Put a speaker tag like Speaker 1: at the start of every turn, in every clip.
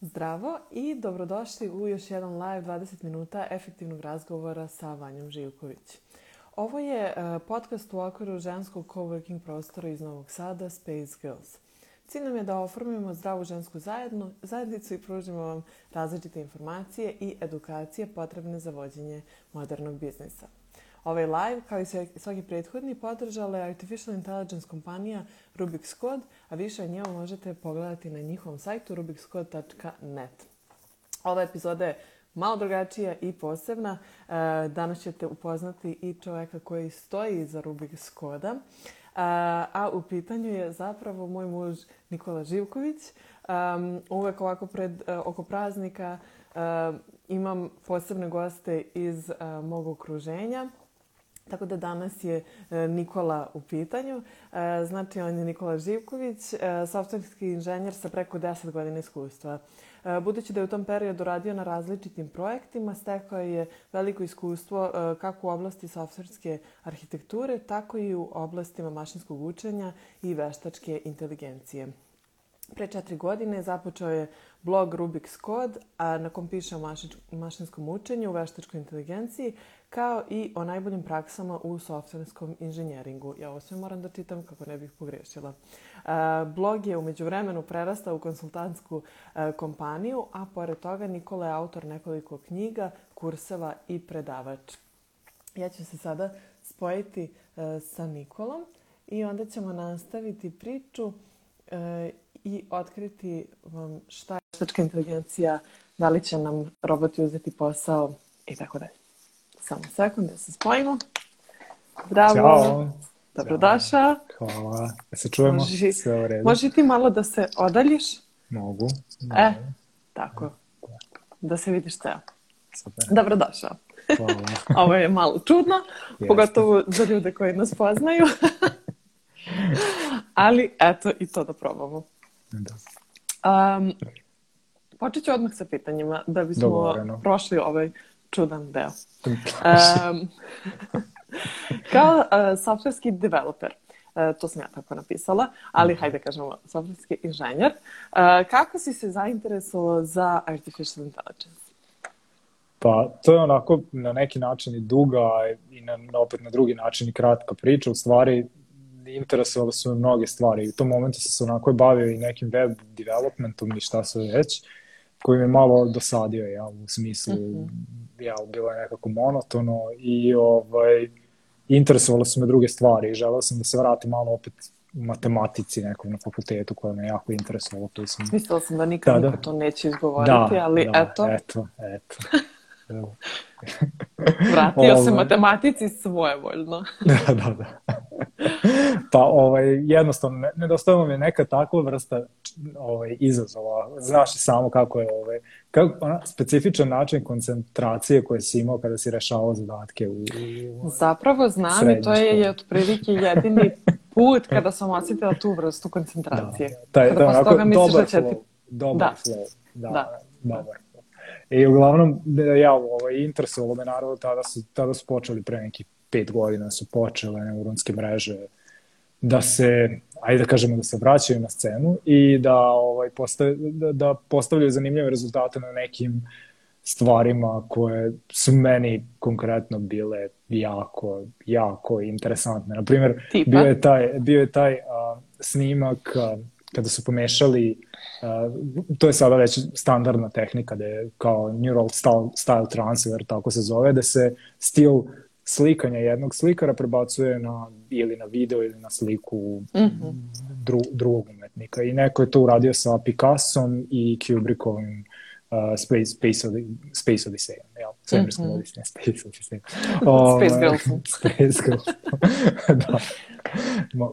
Speaker 1: Zdravo i dobrodošli u još jedan live 20 minuta efektivnog razgovora sa Vanjom Živković. Ovo je e, podcast u okviru ženskog coworking prostora iz Novog Sada Space Girls. Cilj nam je da oformimo zdravu žensku zajedno, zajednicu i pružimo vam različite informacije i edukacije potrebne za vođenje modernog biznisa ovaj live, kao i svaki prethodni, podržala je Artificial Intelligence kompanija Rubik's Code, a više o njemu možete pogledati na njihovom sajtu rubikscode.net. Ova epizoda je malo drugačija i posebna. E, danas ćete upoznati i čoveka koji stoji iza Rubik's Koda. E, a u pitanju je zapravo moj muž Nikola Živković. E, uvek ovako pred, oko praznika imam posebne goste iz mog okruženja. Tako da danas je e, Nikola u pitanju. E, znači, on je Nikola Živković, e, softverski inženjer sa preko 10 godina iskustva. Budući da je u tom periodu radio na različitim projektima, stekao je veliko iskustvo kako u oblasti softverske arhitekture, tako i u oblastima mašinskog učenja i veštačke inteligencije. Pre četiri godine započeo je blog Rubik's Code, a na kom piše o mašinskom učenju, veštačkoj inteligenciji kao i o najboljim praksama u softverskom inženjeringu. Ja ovo sve moram da čitam kako ne bih pogrešila. E, blog je umeđu vremenu prerastao u konsultantsku e, kompaniju, a pored toga Nikola je autor nekoliko knjiga, kurseva i predavač. Ja ću se sada spojiti e, sa Nikolom i onda ćemo nastaviti priču i otkriti vam šta je veštačka inteligencija, da li će nam roboti uzeti posao i tako dalje. Samo sekund da se spojimo. Zdravo. Ćao. Dobrodošao.
Speaker 2: Hvala. Da se čujemo? Može, Sve
Speaker 1: u redu. Može ti malo da se odaljiš?
Speaker 2: Mogu. E,
Speaker 1: Mogu. E, tako. Da se vidiš ceo. Super. Dobrodošao. Hvala. Ovo je malo čudno, Jeste. pogotovo za ljude koji nas poznaju. Ali eto i to da probamo. Da. Um, počet ću odmah sa pitanjima da bismo Dogovoreno. prošli ovaj čudan deo. Um, kao uh, e, softwareski developer. Uh, to sam ja tako napisala, ali mm. hajde kažemo softwareski inženjer. Uh, kako si se zainteresovao za artificial intelligence?
Speaker 2: Pa to je onako na neki način i duga i na, opet na drugi način i kratka priča. U stvari interesovalo su me mnoge stvari i u tom momentu sam se onako bavio i nekim web developmentom i šta se već koji mi je malo dosadio ja, u smislu mm -hmm jel, bilo je nekako monotono i ovaj, interesovalo su me druge stvari i želeo sam da se vratim malo opet matematici nekom na fakultetu koja me jako interesovalo.
Speaker 1: Sam... Mislila sam da nikad tada. Da, niko to neće izgovarati, da, ali da, eto.
Speaker 2: eto, eto.
Speaker 1: Evo. Vratio Ovo... se ovaj. matematici svojevoljno.
Speaker 2: da, da, da. Pa ovaj, jednostavno, nedostajemo mi neka takva vrsta ovaj, izazova. Znaš samo kako je ovaj, kako, ona, specifičan način koncentracije koje si imao kada si rešavao zadatke. U, u,
Speaker 1: Zapravo znam i to je, je otprilike jedini put kada sam osjetila tu vrstu koncentracije.
Speaker 2: Da,
Speaker 1: da,
Speaker 2: kada da,
Speaker 1: posle toga misliš
Speaker 2: da
Speaker 1: će
Speaker 2: ti... Dobar da. flow, da, da. dobar. I e, uglavnom, da, ja, ovaj, interesovalo me naravno, tada su, tada su počeli pre neki pet godina su počele neuronske mreže da se, ajde da kažemo da se vraćaju na scenu i da, ovaj, postav, da, da postavljaju zanimljive rezultate na nekim stvarima koje su meni konkretno bile jako, jako interesantne. Naprimer, Tipa? bio je taj, bio je taj a, snimak a, kada su pomešali, to je sada već standardna tehnika da je kao neural style, style transfer, tako se zove, da se stil slikanja jednog slikara prebacuje na, ili na video ili na sliku mm -hmm. dru, drugog umetnika. I neko je to uradio sa Picassom i Kubrickovim uh, Space, Space,
Speaker 1: Space Odyssey, jel? mm -hmm. Odyssey, Space Odyssey. Space Girls. Ovaj,
Speaker 2: Space Girls. da.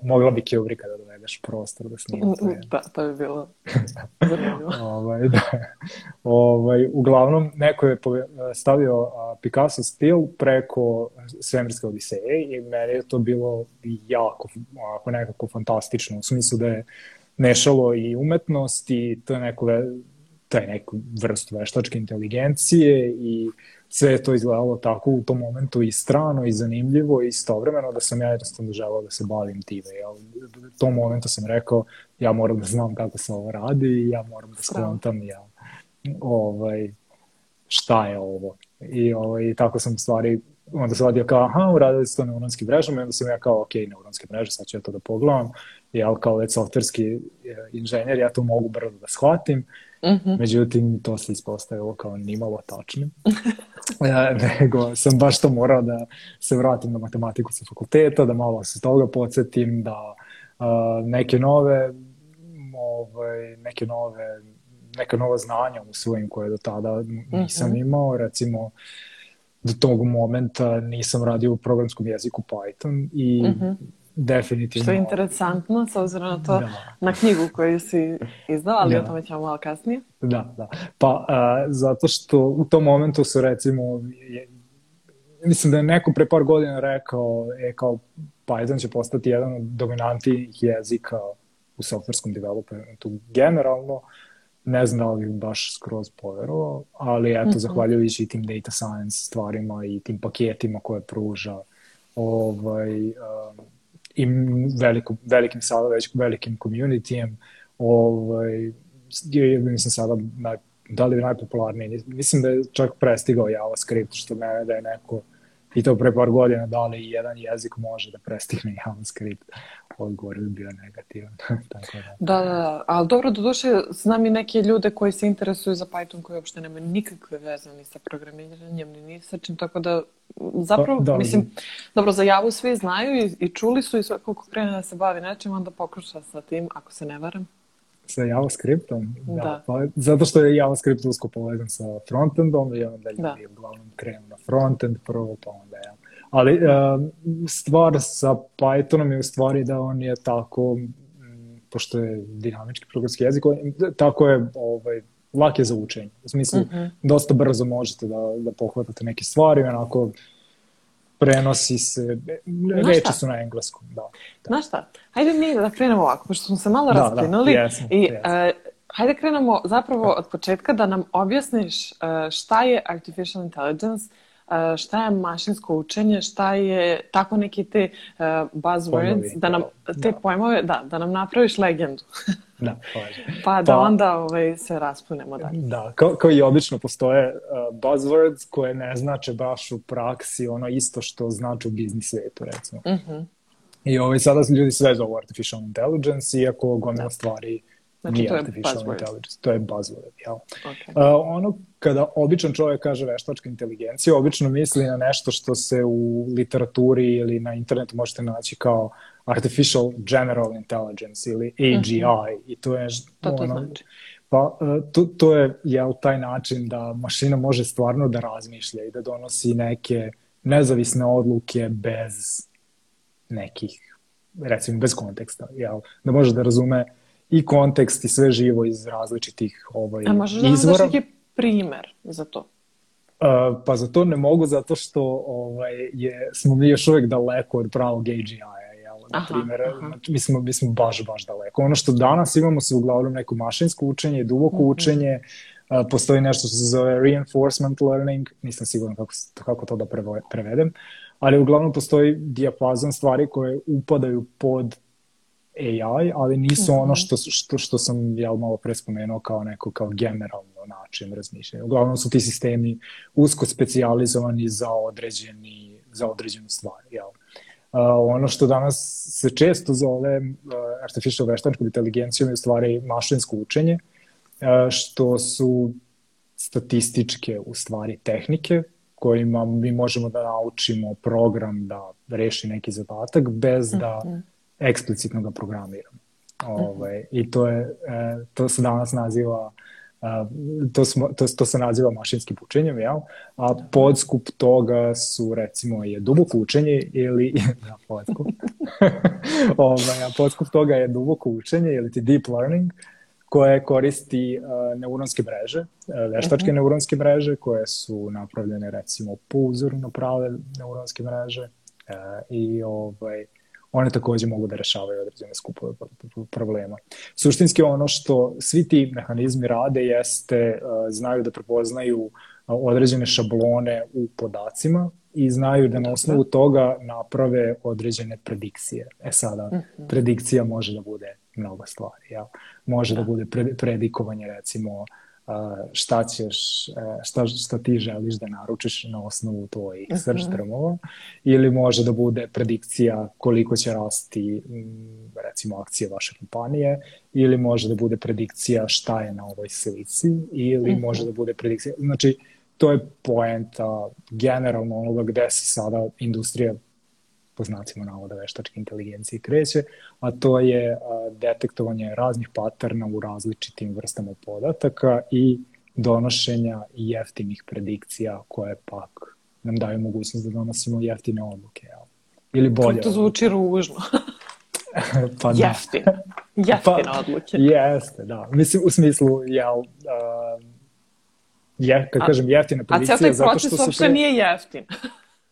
Speaker 2: Mogla bi Kubricka da dovedeš prostor da snima to.
Speaker 1: Da, to bi bilo
Speaker 2: ovaj, da. ovaj, uglavnom, neko je stavio Picasso stil preko Svemirske odiseje i meni je to bilo jako, ako nekako fantastično, u smislu da je nešalo i umetnost i to je neko taj neku vrstu veštačke inteligencije i uh, sve je to izgledalo tako u tom momentu i strano i zanimljivo i istovremeno da sam ja jednostavno želao da se bavim time. Ja, u tom momentu sam rekao ja moram da znam kako se ovo radi i ja moram da skontam ja, ovaj, šta je ovo. I ovaj, tako sam stvari onda sam radio kao, aha, uradili su to neuronskim mrežama onda sam ja kao, ok, neuronske mreže, sad ću ja to da pogledam, jel, kao već softverski e, inženjer, ja to mogu brzo da shvatim -hmm. Međutim, to se ispostavilo kao nimalo tačnim. e, nego sam baš to morao da se vratim na matematiku sa fakulteta, da malo se toga podsjetim, da a, neke nove ovaj, neke nove neka nova znanja u svojim koje do tada nisam mm -hmm. imao. Recimo, do tog momenta nisam radio u programskom jeziku Python i mm -hmm Definitivno.
Speaker 1: Što je interesantno, s obzirom na to, da. na knjigu koju si izdao, ali da. o tome ćemo malo kasnije.
Speaker 2: Da, da. Pa, a, zato što u tom momentu su recimo, je, mislim da je neko pre par godina rekao, je kao Python će postati jedan od dominantnih jezika u softverskom developmentu generalno. Ne znam da li baš skroz poverovao, ali eto, mm -hmm. zahvaljujući i tim data science stvarima i tim paketima koje pruža, ovaj, um, i veliku, velikim, velikim communitijem, ovaj, ja mislim sada naj, da li je najpopularniji, mislim da je čak prestigao JavaScript, što mene da je neko i to pre par godina da li jedan jezik može da prestigne JavaScript. Odgovor je bio negativan. Tako da.
Speaker 1: da. da, da, ali dobro, do duše, znam i neke ljude koji se interesuju za Python koji uopšte nema nikakve veze ni sa programiranjem, ni ni sa čim, tako da zapravo, da, da, da, mislim, dobro, za javu svi znaju i, i čuli su i svako ko krene da se bavi nečim, onda pokuša sa tim, ako se ne varam
Speaker 2: sa JavaScriptom.
Speaker 1: Da. da. Pa,
Speaker 2: zato što je JavaScript usko povezan sa frontendom i onda je da. uglavnom krenu na frontend prvo, pa onda ja. Ali eh, stvar sa Pythonom je u stvari da on je tako, mm, pošto je dinamički programski jezik, tako je ovaj, lak je za učenje. U smislu, mm -hmm. dosta brzo možete da, da pohvatate neke stvari, onako prenosi se, reči su na engleskom. Da, da. Znaš
Speaker 1: šta, hajde mi da krenemo ovako, pošto smo se malo da, rasplinuli. Da, jesam, i, jesam. Uh, e, hajde krenemo zapravo od početka da nam objasniš uh, šta je Artificial Intelligence, E, šta je mašinsko učenje, šta je tako neki te e, buzzwords, da nam te da. pojmove, da, da nam napraviš legendu. Da, pa da pa, onda ovaj, se raspunemo dalje.
Speaker 2: Da, kao, kao i obično postoje uh, buzzwords koje ne znače baš u praksi ono isto što znači u biznis svetu, recimo. Mm -hmm. I ovaj, sada ljudi sve zovu artificial intelligence, iako gomila da. stvari Znači, nije to je artificial buzzword. intelligence, to je buzzword. Jel? Okay. Uh, ono kada običan čovjek kaže veštačka inteligencija, obično misli na nešto što se u literaturi ili na internetu možete naći kao artificial general intelligence ili AGI uh mhm. -huh. i to je
Speaker 1: to, ono, znači.
Speaker 2: pa e, to, to je jel taj način da mašina može stvarno da razmišlja i da donosi neke nezavisne odluke bez nekih recimo bez konteksta jel da može da razume i kontekst i sve živo iz različitih ovaj, izvora. A možeš da
Speaker 1: primer za to? Uh,
Speaker 2: pa za to ne mogu zato što ovaj, je, smo mi još uvek daleko od pravog AGI-a. Jel? Na primjer, znači, mi smo, mi smo baš, baš daleko. Ono što danas imamo se uglavnom neko mašinsko učenje, duboko mm -hmm. učenje, uh, postoji nešto što se zove reinforcement learning, nisam siguran kako, kako to da prevedem, ali uglavnom postoji dijapazon stvari koje upadaju pod AI, ali nisu mm -hmm. ono mhm. što, što, što sam jel, malo pre spomenuo kao neko kao generalno način razmišljanja. Uglavnom su ti sistemi usko specijalizovani za određeni, za određenu stvar, jel? Uh, ono što danas se često zove uh, artificial veštačkom inteligencijom je u stvari mašinsko učenje, uh, što su statističke u stvari tehnike kojima mi možemo da naučimo program da reši neki zadatak bez da mhm. eksplicitno ga programiramo. Mhm. Ove, ovaj, I to, je, e, to se danas naziva to, smo, to, to se naziva mašinskim učenjem, jel? a podskup toga su recimo je duboko učenje ili da, podskup. ovaj, a podskup toga je duboko učenje ili ti deep learning koje koristi uh, neuronske mreže, uh, veštačke uh mhm. -huh. neuronske mreže koje su napravljene recimo po uzoru na prave neuronske mreže uh, i ovaj, one takođe mogu da rešavaju određene skupove problema. Suštinski ono što svi ti mehanizmi rade jeste e, znaju da prepoznaju e, određene šablone u podacima i znaju da na osnovu toga naprave određene predikcije. E sada, mhm. predikcija može da bude mnogo stvari. Ja? Može da, da bude predikovanje recimo uh, šta ćeš, šta, šta ti želiš da naručiš na osnovu tvojih strmova ili može da bude predikcija koliko će rasti recimo akcije vaše kompanije ili može da bude predikcija šta je na ovoj slici ili može da bude predikcija, znači to je poenta generalno onoga gde se sada industrija po znacima navoda veštačke inteligencije kreće, a to je detektovanje raznih paterna u različitim vrstama podataka i donošenja jeftinih predikcija koje pak nam daju mogućnost da donosimo jeftine odluke. Jel?
Speaker 1: Ili bolje. To zvuči ružno. pa da. Jeftine. Jeftine
Speaker 2: pa, odluke. Jeste, da. Mislim, u smislu, jel, uh, je, kad a, kažem jeftina predikcija, a
Speaker 1: zato što su... A ceo taj proces uopšte pre... nije jeftin.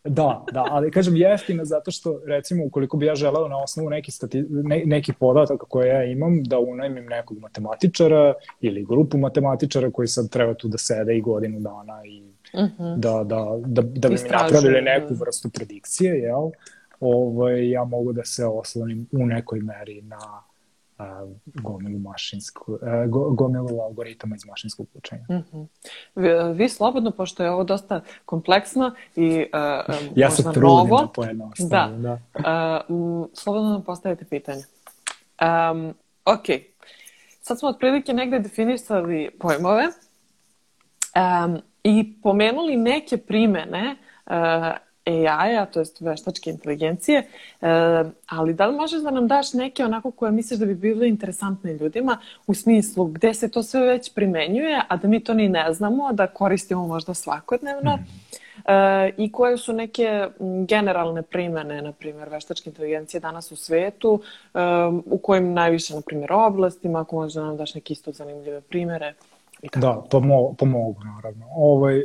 Speaker 2: Da, da, ali kažem jeftina zato što recimo ukoliko bi ja želeo na osnovu nekih stati, ne, neki podataka koje ja imam da unajmim nekog matematičara ili grupu matematičara koji sad treba tu da sede i godinu dana i da, da, da, da, da bi mi napravili da. neku vrstu predikcije, jel? Ovaj, ja mogu da se oslonim u nekoj meri na gomilu mašinsku, gomilu algoritama iz mašinskog učenja. Mm
Speaker 1: -hmm. vi, vi slobodno, pošto je ovo dosta kompleksno i
Speaker 2: uh, ja možda novo,
Speaker 1: da, da. Uh, slobodno nam postavite pitanje. Um, ok, sad smo otprilike negde definisali pojmove um, i pomenuli neke primene uh, AI-a, to jest veštačke inteligencije, eh, ali da li možeš da nam daš neke onako koje misliš da bi bile interesantne ljudima u smislu gde se to sve već primenjuje, a da mi to ni ne znamo, da koristimo možda svakodnevno mhm. eh, i koje su neke generalne primene, na primjer, veštačke inteligencije danas u svetu, eh, u kojim najviše, na primjer, oblastima, ako možeš da nam daš neke isto zanimljive primere.
Speaker 2: Da, pomo pomogu naravno. Ovaj,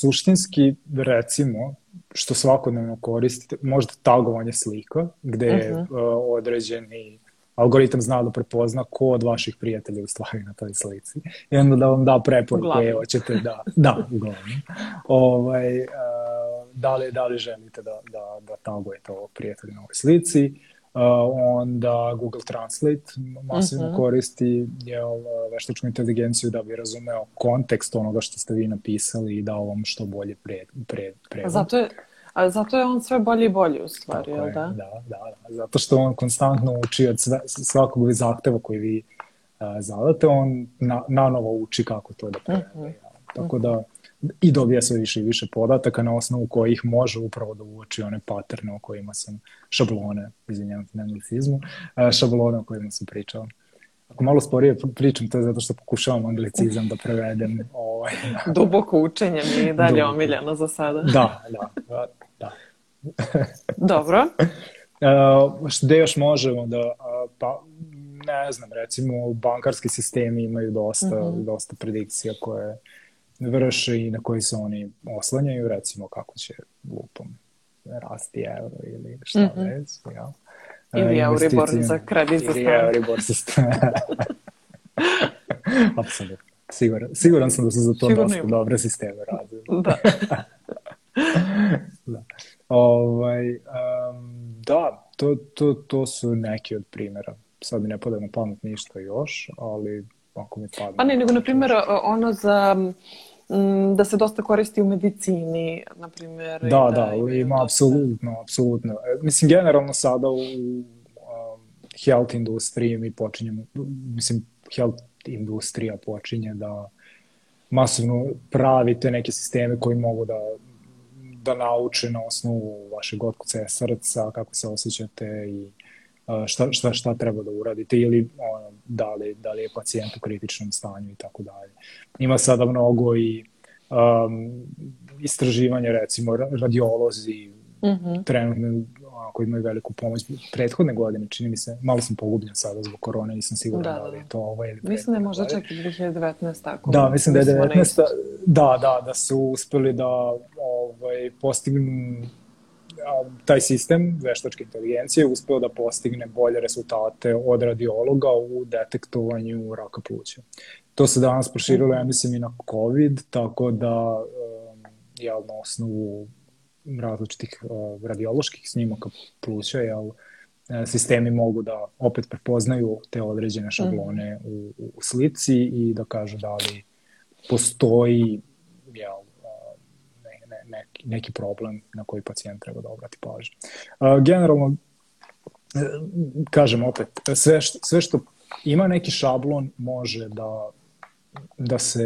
Speaker 2: suštinski, recimo, što svakodnevno koristite, možda tagovanje slika, gde uh-huh. uh, određeni algoritam zna da prepozna ko od vaših prijatelja u stvari na toj slici. I onda da vam da preporuke, koje hoćete da... Da, uglavnom. Ovaj, uh, da, li, da li želite da, da, da tagujete ovog prijatelja na ovoj slici. Uh, Uh, onda Google Translate masivno uh mhm. -huh. koristi jel, uh, veštačku inteligenciju da bi razumeo kontekst onoga što ste vi napisali i dao vam što bolje pre,
Speaker 1: pre, A Zato je, a zato je on sve bolji i bolji u stvari, jel da?
Speaker 2: Da, da, da. Zato što on konstantno uči od sve, svakog zahteva koji vi uh, zadate, on na, novo uči kako to da prevede. Mhm. Uh -huh. Tako da mhm i dobija sve više i više podataka na osnovu kojih može upravo da uoči one paterne o kojima sam šablone, izvinjavam se na anglicizmu, šablone o kojima sam pričao. Ako malo sporije pričam, to je zato što pokušavam anglicizam da prevedem. Ovaj,
Speaker 1: Duboko učenje mi je dalje Duboko. omiljeno za sada.
Speaker 2: da, da, da. da.
Speaker 1: Dobro.
Speaker 2: Uh, gde još možemo da, uh, pa ne znam, recimo bankarski sistemi imaju dosta, mm -hmm. dosta predikcija koje uh, vrše i na koji se oni oslanjaju, recimo kako će lupom rasti euro ili šta mm -hmm. već, jel? Ja.
Speaker 1: Ili e, Euribor za kredit za
Speaker 2: stan. Ili Euribor za stan. Apsolutno. Siguran, siguran sam da su za to Sigurno dosta dobre sisteme radili. da. da. Ovaj, um, da, to, to, to su neki od primjera. Sad mi ne pada na pamet ništa još, ali Ako mi padne. Pa ne,
Speaker 1: nego, na primjer, ono za mm, da se dosta koristi u medicini, na primjer.
Speaker 2: Da, da, da ima dosta... apsolutno, apsolutno. E, mislim, generalno sada u um, health industriji mi počinjemo, mislim, health industrija počinje da masovno pravi te neke sisteme koji mogu da, da nauče na osnovu vašeg otkuca srca, kako se osjećate i šta, šta, šta treba da uradite ili ono, da, li, da li je pacijent u kritičnom stanju i tako dalje. Ima sada mnogo i um, istraživanja, recimo radiolozi mm -hmm. trenutno ako imaju veliku pomoć prethodne godine, čini mi se, malo sam pogubljen sada zbog korone,
Speaker 1: nisam
Speaker 2: siguran da, da li da. je to ovo ili
Speaker 1: Mislim da
Speaker 2: je
Speaker 1: možda čak
Speaker 2: i
Speaker 1: 2019 tako.
Speaker 2: Da, mislim da je 19. Da, da, da, da su uspeli da ovaj, postignu Um, taj sistem veštačke inteligencije uspeo da postigne bolje rezultate od radiologa u detektovanju raka pluća. To se danas proširilo, ja mislim, i na COVID, tako da um, je na osnovu različitih uh, radioloških snimaka pluća, jel, uh, sistemi mogu da opet prepoznaju te određene šablone mhm. u, u slici i da kažu da li postoji jel, neki, neki problem na koji pacijent treba da obrati pažnju. Uh, generalno, e, kažem opet, sve što, sve što ima neki šablon može da, da se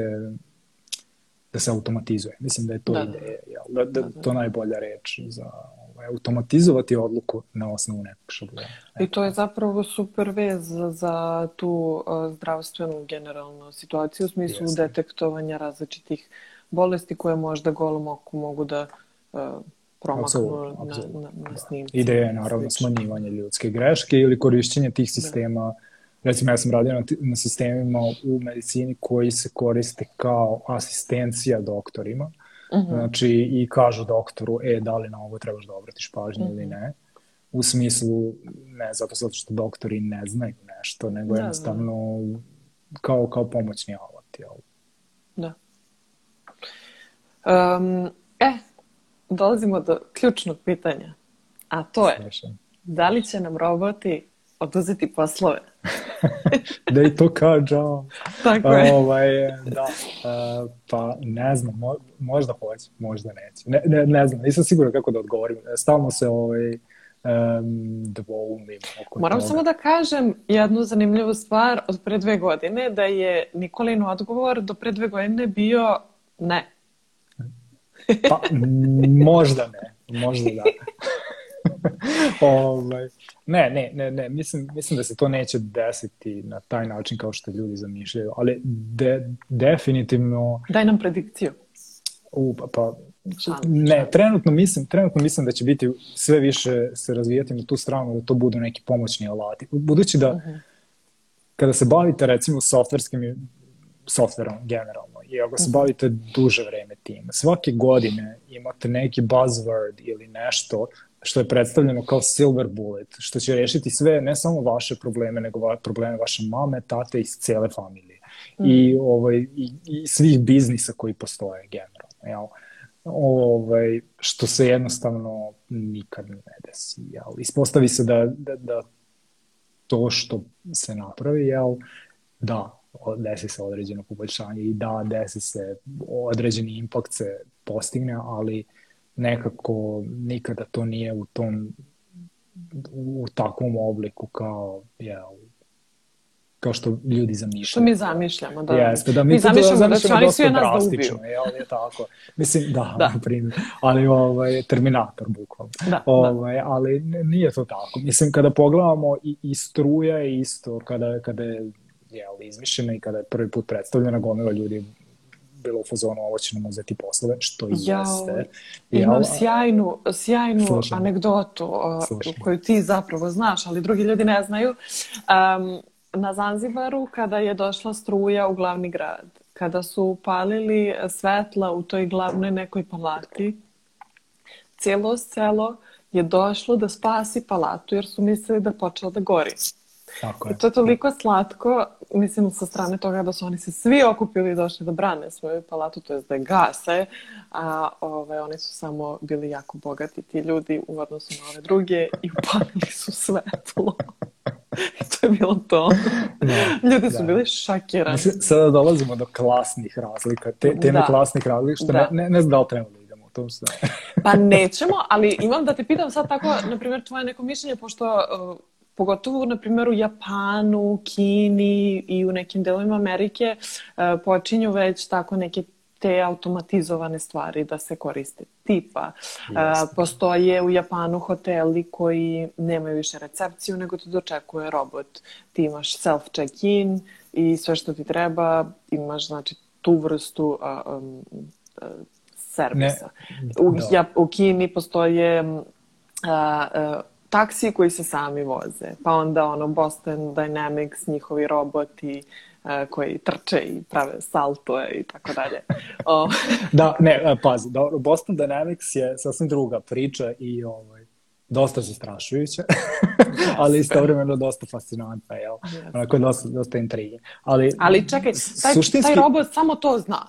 Speaker 2: da se automatizuje. Mislim da je to da, ideja, da, da, da, da, to najbolja reč za ovaj, automatizovati odluku na osnovu nekog šablona.
Speaker 1: I to je zapravo super vez za tu uh, zdravstvenu generalnu situaciju u smislu Jeste. detektovanja različitih uh, bolesti koje možda golom oku mogu da uh, promaknu absolut, absolut. na, na, da. snimci.
Speaker 2: Ideja je naravno smanjivanje ljudske greške ili korišćenje tih da. sistema da recimo ja sam radio na, na sistemima u medicini koji se koriste kao asistencija doktorima. Mm Znači i kažu doktoru, e, da li na ovo trebaš da obratiš pažnju ili mhm. ne. U smislu, ne zato, zato što doktori ne znaju nešto, nego da, da. jednostavno kao, kao pomoćni alat. Jel?
Speaker 1: Um, e, dolazimo do ključnog pitanja, a to je Slišan. da li će nam roboti oduzeti poslove?
Speaker 2: da i to kažem.
Speaker 1: Tako je. Ovaj, da,
Speaker 2: uh, pa ne znam, možda hoće, možda neće. Ne, ne, ne znam, nisam siguran kako da odgovorim. Stalno se ovaj, um, dvoumim.
Speaker 1: Moram toga. samo da kažem jednu zanimljivu stvar od pre dve godine, da je Nikolin odgovor do pre dve godine bio ne.
Speaker 2: Pa, možda ne, možda da. ovaj, ne, ne, ne, ne, mislim, mislim da se to neće desiti na taj način kao što ljudi zamišljaju, ali de, definitivno...
Speaker 1: Daj nam predikciju.
Speaker 2: U, pa, pa ne, trenutno mislim, trenutno mislim da će biti sve više se razvijati na tu stranu da to budu neki pomoćni alati. Budući da uh mhm. -huh. kada se bavite recimo softverskim softverom generalno, i ako se bavite duže vreme tim, svake godine imate neki buzzword ili nešto što je predstavljeno kao silver bullet, što će rešiti sve, ne samo vaše probleme, nego probleme vaše mame, tate i cele familije. Mm. I, ovaj, i, i svih biznisa koji postoje generalno. Jel? Ovaj, što se jednostavno nikad ne desi. Jel? Ispostavi se da, da, da to što se napravi, jel? da, desi se određeno poboljšanje i da, desi se, određeni impakt se postigne, ali nekako nikada to nije u tom u takvom obliku kao ja, kao što ljudi zamišljaju. Što
Speaker 1: mi zamišljamo, da.
Speaker 2: Jeste, da mi, mi zamišljamo, da, zamišljamo da će oni nas da ubiju. Jel, je tako. Mislim, da, da. na primjer. Ali ovaj, Terminator, bukvalno. Da, da. ovaj, da. Ali nije to tako. Mislim, kada pogledamo i, i struja je isto, kada, kada je jel, izmišljena i kada je prvi put predstavljena, gomila ljudi bilo u fazonu ovo će nam uzeti poslove, što i jeste.
Speaker 1: Jao, imam sjajnu, sjajnu slušam. anegdotu slušam. koju ti zapravo znaš, ali drugi ljudi ne znaju. Um, na Zanzibaru kada je došla struja u glavni grad, kada su palili svetla u toj glavnoj nekoj palati, cijelo selo je došlo da spasi palatu jer su mislili da počela da gori. Tako je. I to je toliko slatko, mislim, sa strane toga da su oni se svi okupili i došli da brane svoju palatu, to da je da gase, a ovaj, oni su samo bili jako bogati ti ljudi u odnosu na ove druge i upalili su svetlo. to je bilo to. Da, Ljudi su da. bili šakirani. Sada
Speaker 2: da dolazimo do klasnih razlika. Te, teme da. klasnih razlika, što da. ne, ne znam da li treba da idemo u tom sve.
Speaker 1: pa nećemo, ali imam da te pitam sad tako, na primjer, tvoje neko mišljenje, pošto uh, pogotovo na primjer u Japanu, Kini i u nekim delovima Amerike e, počinju već tako neke te automatizovane stvari da se koriste. Tipa, Jasne. postoje u Japanu hoteli koji nemaju više recepciju nego te dočekuje robot. Ti imaš self check-in i sve što ti treba, imaš znači tu vrstu um, e, servisa. Ne, u, da. ja, u Kini postoje uh, uh, taksi koji se sami voze, pa onda ono Boston Dynamics, njihovi roboti e, koji trče i prave saltoje i tako dalje. O.
Speaker 2: da, ne, e, pazi, dobro, da, Boston Dynamics je sasvim druga priča i ovaj, dosta zastrašujuća, yes. ali istovremeno dosta fascinantna, jel? Yes. Onako dosta, dosta intrige.
Speaker 1: Ali, ali čekaj, taj, suštinski... taj robot samo to zna.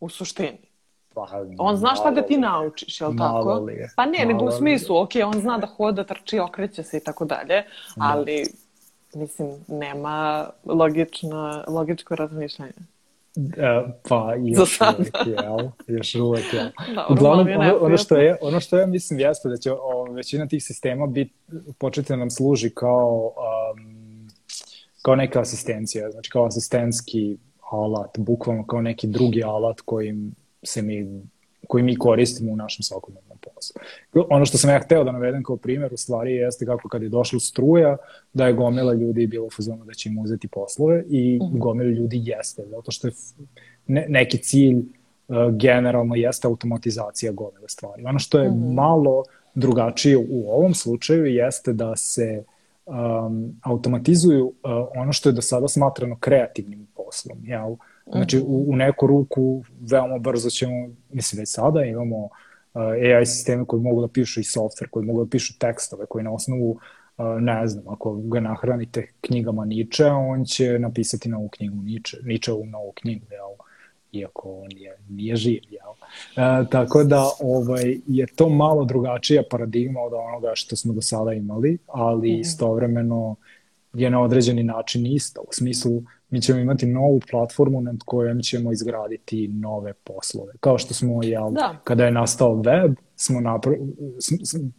Speaker 1: U suštini. Pa, on zna šta da ti naučiš, jel tako? Li, pa ne, nego u smislu, ok, on zna da hoda, trči, okreće se i tako dalje, da. ali mislim, nema logično, logičko razmišljanje.
Speaker 2: E, pa još uvijek, jel? Još uvijek, jel? Da, Uglavnom, ono, ono, što je, ono što ja mislim jeste da će o, većina tih sistema bit, početi da nam služi kao, um, kao neka asistencija, znači kao asistenski alat, bukvalno kao neki drugi alat kojim se mi koji mi koristimo u našem svakodnevnom poslu. Ono što sam ja hteo da navedem kao primjer u stvari jeste kako kad je došla struja, da je gomila ljudi bilo u da će im uzeti poslove i mm gomila ljudi jeste, zato što je neki cilj uh, generalno jeste automatizacija gomile stvari. Ono što je mhm. malo drugačije u ovom slučaju jeste da se um, automatizuju uh, ono što je do sada smatrano kreativnim poslom. Jel? Uh, Znači, u, u neku ruku veoma brzo ćemo, mislim već sada imamo uh, AI sisteme koji mogu da pišu i software, koji mogu da pišu tekstove, koji na osnovu, uh, ne znam, ako ga nahranite knjigama Nietzsche, on će napisati novu knjigu Nietzsche, Nietzsche u novu knjigu, jel? iako on je, nije živ, jel? E, tako da ovaj, je to malo drugačija paradigma od onoga što smo do sada imali, ali mhm. istovremeno je na određeni način isto, u smislu mi ćemo imati novu platformu nad kojom ćemo izgraditi nove poslove. Kao što smo, jel, da. kada je nastao web, smo napra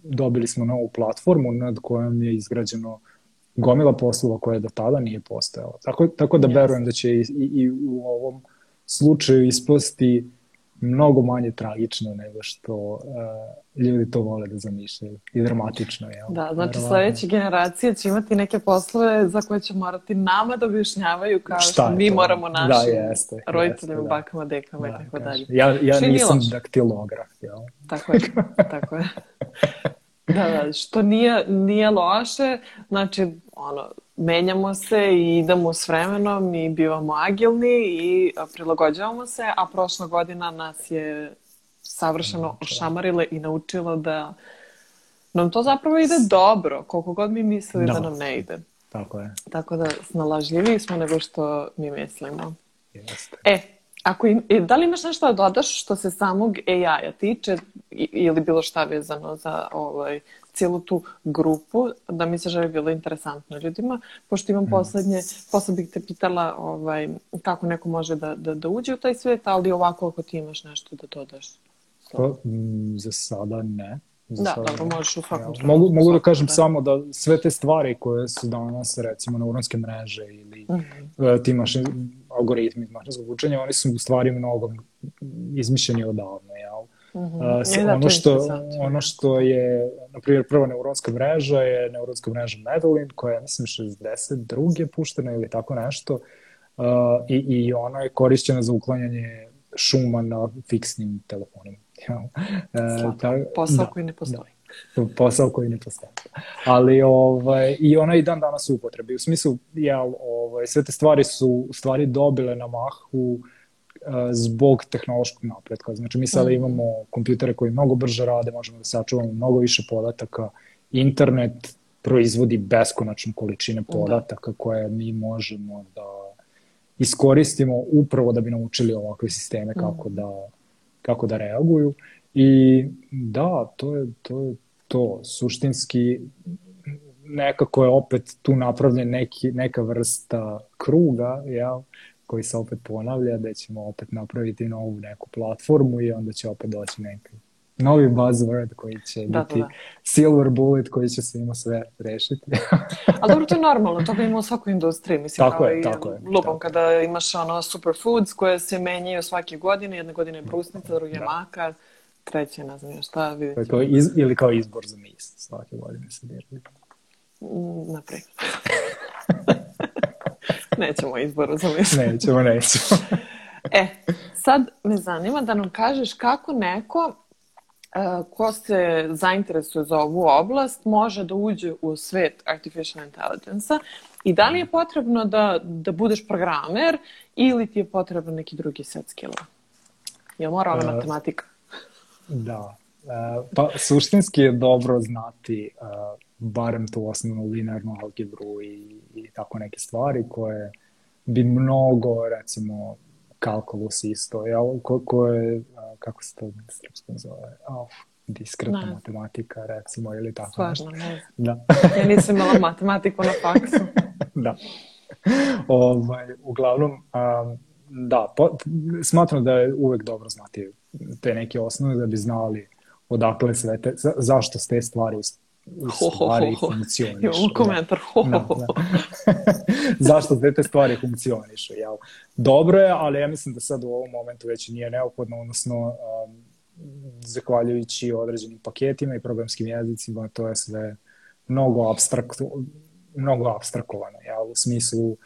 Speaker 2: dobili smo novu platformu nad kojom je izgrađeno gomila poslova koja do tada nije postojala. Tako, tako da yes. verujem da će i, i, i u ovom slučaju ispasti mnogo manje tragično nego što uh, ljudi to vole da zamišljaju i dramatično je.
Speaker 1: Da, znači sledeće generacije će imati neke poslove za koje će morati nama da objašnjavaju kao Šta što mi to? moramo da, našim da, jeste, roditeljima, jeste, da. bakama, dekama da, i tako dalje.
Speaker 2: Ja, ja Čini nisam loš. daktilograf, jel?
Speaker 1: Tako je, tako je. Da, da, što nije, nije loše, znači, ono, menjamo se i idemo s vremenom i bivamo agilni i e, prilagođavamo se, a prošla godina nas je savršeno ošamarile i naučila da nam to zapravo ide dobro, koliko god mi mislili no. Da, da nam ne ide.
Speaker 2: Tako je.
Speaker 1: Tako da snalažljiviji smo nego što mi mislimo. Jeste. E, Ako im, e, da li imaš nešto da dodaš što se samog AI-a tiče ili bilo šta vezano za ovaj, cijelu tu grupu, da mi se želi bilo interesantno ljudima, pošto imam mm. poslednje, posle bih te pitala ovaj, kako neko može da, da, da uđe u taj svet, ali ovako ako ti imaš nešto da dodaš. Pa,
Speaker 2: mm, za sada ne. Za
Speaker 1: da, sada dobro, možeš u
Speaker 2: svakom ja, Mogu, mogu da kažem da. samo da sve te stvari koje su danas, recimo, neuronske mreže ili mm -hmm. ti imaš algoritmi mašinskog učenja, oni su u stvari mnogo izmišljeni odavno, jel? Uh -huh. Uh, ono, što, ono što je, na primjer, prva neuronska mreža je neuronska mreža Medellin, koja je, mislim, 62. puštena ili tako nešto, uh, i, i ona je korišćena za uklanjanje šuma na fiksnim telefonima. Jel? Uh,
Speaker 1: Slatko, posao da, koji ne da. postoji. Da
Speaker 2: posao koji ne postoji. Ali ovaj, i ona i dan danas u upotrebi. U smislu, jel, ovaj, sve te stvari su stvari dobile na mahu eh, zbog tehnološkog napretka. Znači mi sada mhm. imamo kompjutere koji mnogo brže rade, možemo da sačuvamo mnogo više podataka. Internet proizvodi beskonačne količine da. podataka koje mi možemo da iskoristimo upravo da bi naučili ovakve sisteme kako mhm. da, kako da reaguju. I da, to je, to je, to suštinski nekako je opet tu napravljen neki, neka vrsta kruga, jel? koji se opet ponavlja, da ćemo opet napraviti novu neku platformu i onda će opet doći neki novi buzzword koji će da, da biti da, silver bullet koji će svima sve rešiti.
Speaker 1: Ali dobro, to je normalno, to ga ima u svakoj industriji. Mislim, tako je, tako je. Lupom tako. kada imaš ono superfoods koje se menjaju svake godine, jedne godine je brusnica, druge da. makar, treće, ne znam još šta,
Speaker 2: vidjet ćemo. Kao iz, ili kao izbor za mist, svake godine se birali.
Speaker 1: Mm, Naprijed. nećemo izboru za mist.
Speaker 2: nećemo, nećemo.
Speaker 1: e, sad me zanima da nam kažeš kako neko e, ko se zainteresuje za ovu oblast može da uđe u svet artificial intelligence-a i da li je mhm. potrebno da, da budeš programer ili ti je potrebno neki drugi set Je Jel mora ona uh, e, matematika?
Speaker 2: Da. E, pa suštinski je dobro znati e, barem tu osnovnu linearnu algebru i, i tako neke stvari koje bi mnogo, recimo, kalkulus isto, jel? Ko, ko je, e, kako se to srpskom zove? Oh, diskretna ne. matematika, recimo, ili tako Stvarno, nešto. Ne. Da.
Speaker 1: ja nisam imala matematiku na faksu.
Speaker 2: da. Ovaj, uglavnom, um, da, po, smatram da je uvek dobro znati te neke osnove da bi znali odakle sve te, za, zašto ste stvari stvari funkcionišu. Imamo komentar.
Speaker 1: Ho, ho, ho. Da,
Speaker 2: da. Zašto sve te stvari funkcionišu. Jel? Dobro je, ali ja mislim da sad u ovom momentu već nije neophodno, odnosno um, zahvaljujući određenim paketima i programskim jezicima, to je sve mnogo abstrakt, mnogo abstrakovano, jel? u smislu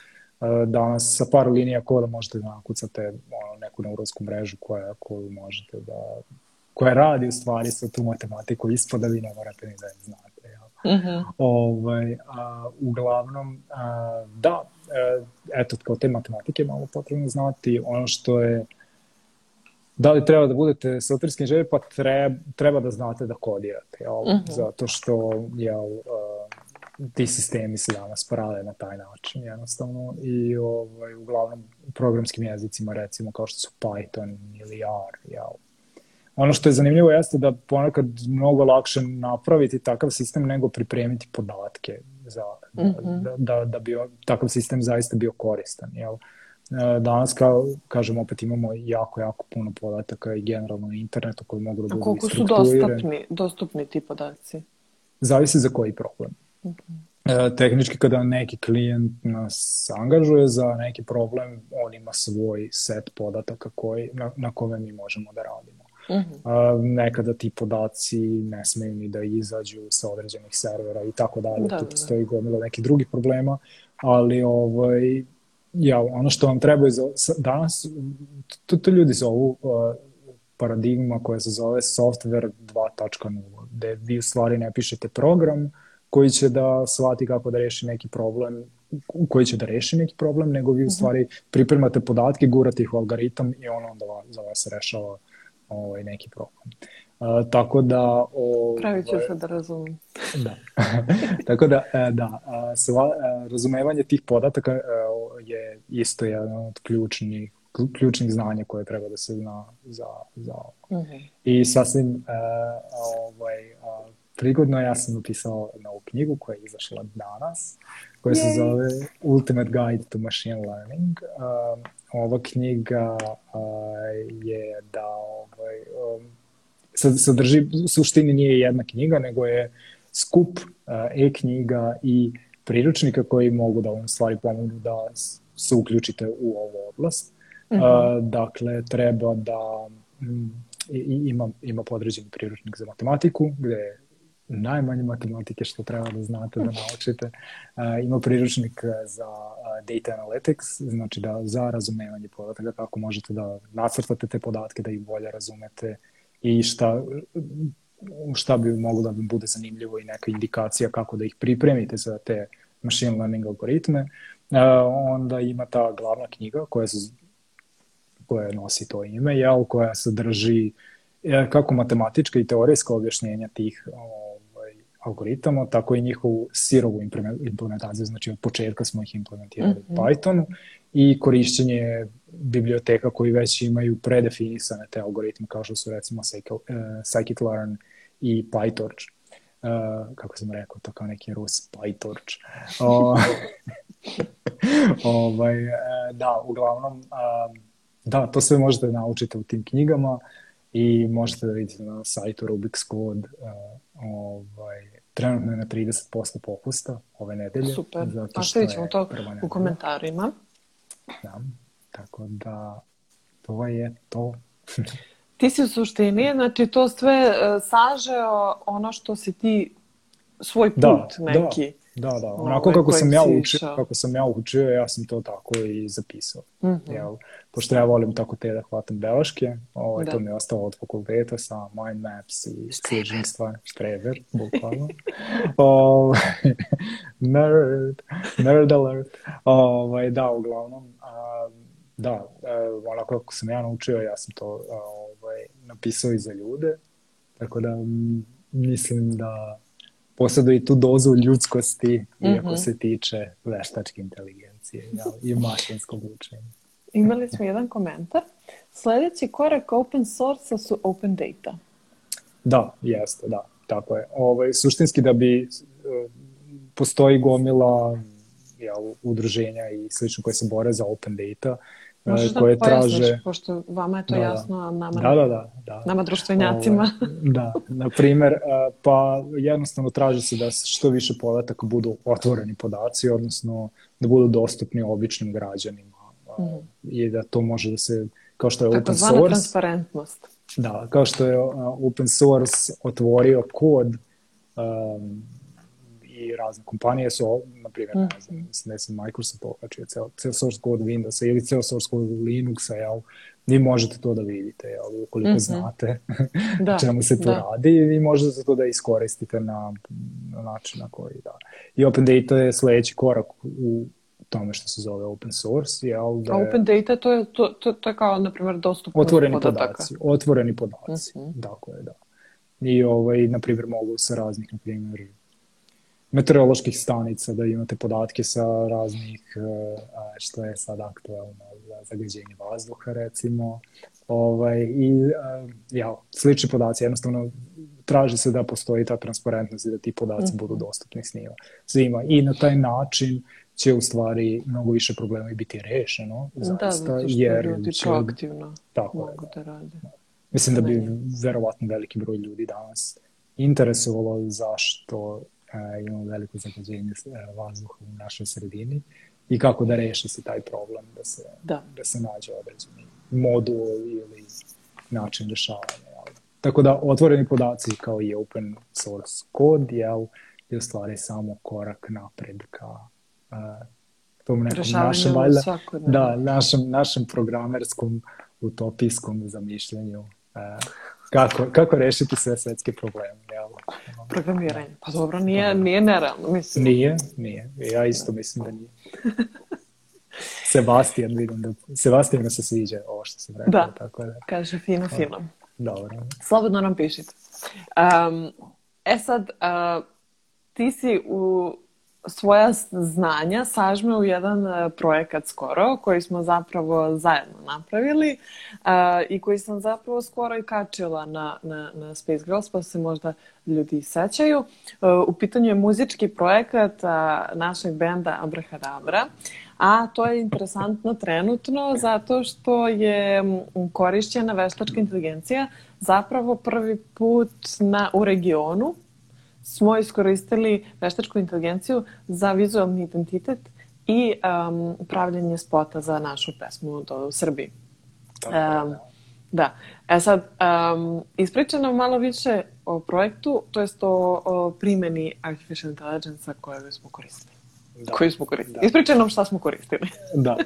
Speaker 2: E, danas sa par linija koda možete da nakucate ono, neku neuronsku mrežu koja, koju možete da, koja radi u stvari sa tu matematiku ispada, vi ne morate ni da je znate. Jel? Uh mhm. -huh. ovaj, a, uglavnom, a, da, e, eto, kao te matematike malo potrebno znati. Ono što je, da li treba da budete softwareski inženjer, pa treba, treba da znate da kodirate, jel? Uh mhm. -huh. Zato što, jel, a, ti sistemi se danas prave na taj način jednostavno i ovaj, uglavnom u programskim jezicima recimo kao što su Python ili R. Jel. Ono što je zanimljivo jeste da ponekad mnogo lakše napraviti takav sistem nego pripremiti podatke za, mm -hmm. da, da, da bi takav sistem zaista bio koristan. Jel. E, danas, kao, kažem, opet imamo jako, jako puno podataka i generalno na internetu koji mogu
Speaker 1: da budu Koliko
Speaker 2: su
Speaker 1: dostupni, dostupni ti podaci?
Speaker 2: Zavisi za koji problem. E, tehnički kada neki klijent nas angažuje za neki problem, on ima svoj set podataka koji, na, na kome mi možemo da radimo. Uh mhm. -huh. E, nekada ti podaci ne smeju ni da izađu sa određenih servera i tako dalje, da, tu da, da. postoji gomila nekih drugih problema, ali ovaj, ja, ono što vam treba za, danas, to, to ljudi zovu uh, paradigma koja se zove software 2.0, gde vi u stvari ne pišete program, koji će da shvati kako da reši neki problem koji će da reši neki problem, nego vi u mhm. stvari pripremate podatke, gurate ih u algoritam i on onda za vas rešava ovaj, neki problem. Uh, tako da...
Speaker 1: Ovaj, Pravi ću se da razumem.
Speaker 2: da. tako da, e, da, sva, e, razumevanje tih podataka e, je isto jedan od ključnih ključnih znanja koje treba da se zna za, za ovo. Okay. Mhm. I sasvim uh, ovaj, uh, prigodno, ja sam napisao novu knjigu koja je izašla danas, koja se zove Ultimate Guide to Machine Learning. Um, ova knjiga uh, je da ovaj, um, sadrži, u suštini nije jedna knjiga, nego je skup uh, e-knjiga i priručnika koji mogu da vam stvari pomognu da se uključite u ovu oblast. Mhm. Uh -huh. dakle, treba da mm, ima, ima podređeni priručnik za matematiku, gde je najmanje matematike što treba da znate, da naučite. Ima priručnik e, za data analytics, znači da za razumevanje podataka, kako možete da nacrtate te podatke, da ih bolje razumete i šta, šta bi moglo da bude zanimljivo i neka indikacija kako da ih pripremite za te machine learning algoritme. E, onda ima ta glavna knjiga koja, se, koja nosi to ime, jel, koja sadrži e, kako matematička i teorijska objašnjenja tih algoritama, tako i njihovu sirovu implementaciju, znači od početka smo ih implementirali mm -hmm. u Pythonu i korišćenje biblioteka koji već imaju predefinisane te algoritme, kao što su recimo e, scikit-learn i PyTorch. Uh, kako sam rekao, to kao neki Rus, PyTorch. Uh, ovaj, e, da, uglavnom, da, to sve možete naučiti u tim knjigama i možete da vidite na sajtu Rubik's Code uh, ovaj, trenutno je na 30% popusta ove nedelje.
Speaker 1: Super, pa što ćemo to u komentarima.
Speaker 2: Da, tako da to je to.
Speaker 1: ti si u suštini, znači to sve e, sažeo ono što si ti svoj da, put da, neki.
Speaker 2: Da, da, da. onako ovaj, kako sam ja učio, kako sam ja učio, ja sam to tako i zapisao. Mm -hmm. Jel? pošto ja volim tako te da hvatam beleške, ovaj, da. to mi je ostalo od fakulteta sa mind maps i sličnim stvari. Štreber, bukvalno. o, ovaj, nerd, nerd alert. Ovaj, da, uglavnom, a, da, e, onako kako sam ja naučio, ja sam to a, ovaj, napisao i za ljude, tako da mislim da posjeduje i tu dozu ljudskosti, mm -hmm. se tiče veštačke inteligencije ja, i mašinskog učenja
Speaker 1: imali smo jedan komentar. Sledeći korak open source a su open data.
Speaker 2: Da, jeste, da, tako je. Ovaj, suštinski da bi e, postoji gomila jel, udruženja i slično koje se bore za open data,
Speaker 1: e, Možda koje da pojasniš, traže... pošto vama je to da, da, jasno, a nama,
Speaker 2: da, da, da, da.
Speaker 1: nama društvenjacima.
Speaker 2: Ovo, ovaj, da, na primer, e, pa jednostavno traži se da što više podataka budu otvoreni podaci, odnosno da budu dostupni običnim građanima -hmm. i da to može da se, kao što je Tako open source... Tako
Speaker 1: transparentnost.
Speaker 2: Da, kao što je open source otvorio kod um, i razne kompanije su, na primjer, mm. ne znam, mislim, Microsoft okačio ceo, ceo source code Windowsa ili ceo source code Linuxa, jel? Vi možete to da vidite, jel? Ukoliko mm -hmm. znate da. čemu se tu da. radi i vi možete to da iskoristite na, na način na koji, da. I Open Data je sledeći korak u, tome što se zove open source, jel
Speaker 1: da... A open data to je, to, to,
Speaker 2: to je kao,
Speaker 1: na primjer, dostupnost otvoreni
Speaker 2: podataka. Podaci, otvoreni podaci, uh mhm. -huh. dakle, da. I, ovaj, na primjer, mogu sa raznih, na primjer, meteoroloških stanica, da imate podatke sa raznih, e, što je sad aktualno za zagađenje vazduha, recimo, ovaj, i e, ja, slični podaci, jednostavno traži se da postoji ta transparentnost i da ti podaci mm -hmm. budu dostupni svima. svima. I na taj način će u stvari mnogo više problema i biti rešeno, da, zaista, da, jer
Speaker 1: će... proaktivno tako mogu da rade.
Speaker 2: Mislim da bi verovatno veliki broj ljudi danas interesovalo zašto e, imamo veliko zagađenje e, vazduha u našoj sredini i kako da reši se taj problem, da se, da. da se nađe određeni modul ili način rešavanja. Jel? Tako da otvoreni podaci kao i open source kod jel, je u stvari samo korak napred ka
Speaker 1: tom nekom našem,
Speaker 2: valjda, da, našem, našem programerskom, utopijskom zamišljanju kako, kako rešiti sve svetske probleme. Jel?
Speaker 1: Programiranje. Pa dobro, nije, nije nerealno, mislim.
Speaker 2: Nije, nije. Ja isto mislim da nije. Sebastian, vidim da, Sebastijanu se sviđa ovo što sam rekao. Da, tako da.
Speaker 1: kaže fino, fino.
Speaker 2: Dobro.
Speaker 1: Slobodno nam pišite. Um, e sad, uh, ti si u svoja znanja sažme u jedan e, projekat skoro koji smo zapravo zajedno napravili uh, i koji sam zapravo skoro i kačila na, na, na Space Girls pa se možda ljudi sećaju. Uh, u pitanju je muzički projekat uh, našeg benda Abrahadabra a to je interesantno trenutno zato što je korišćena veštačka inteligencija zapravo prvi put na, u regionu smo iskoristili veštačku inteligenciju za vizualni identitet i um, pravljanje spota za našu pesmu do u Srbiji. Tako, um, da. da. E sad, um, ispričaj malo više o projektu, to jest o, o primjeni Artificial Intelligence-a koju smo koristili. Da. Koju smo koristili. Da. Ispričaj šta smo koristili.
Speaker 2: da.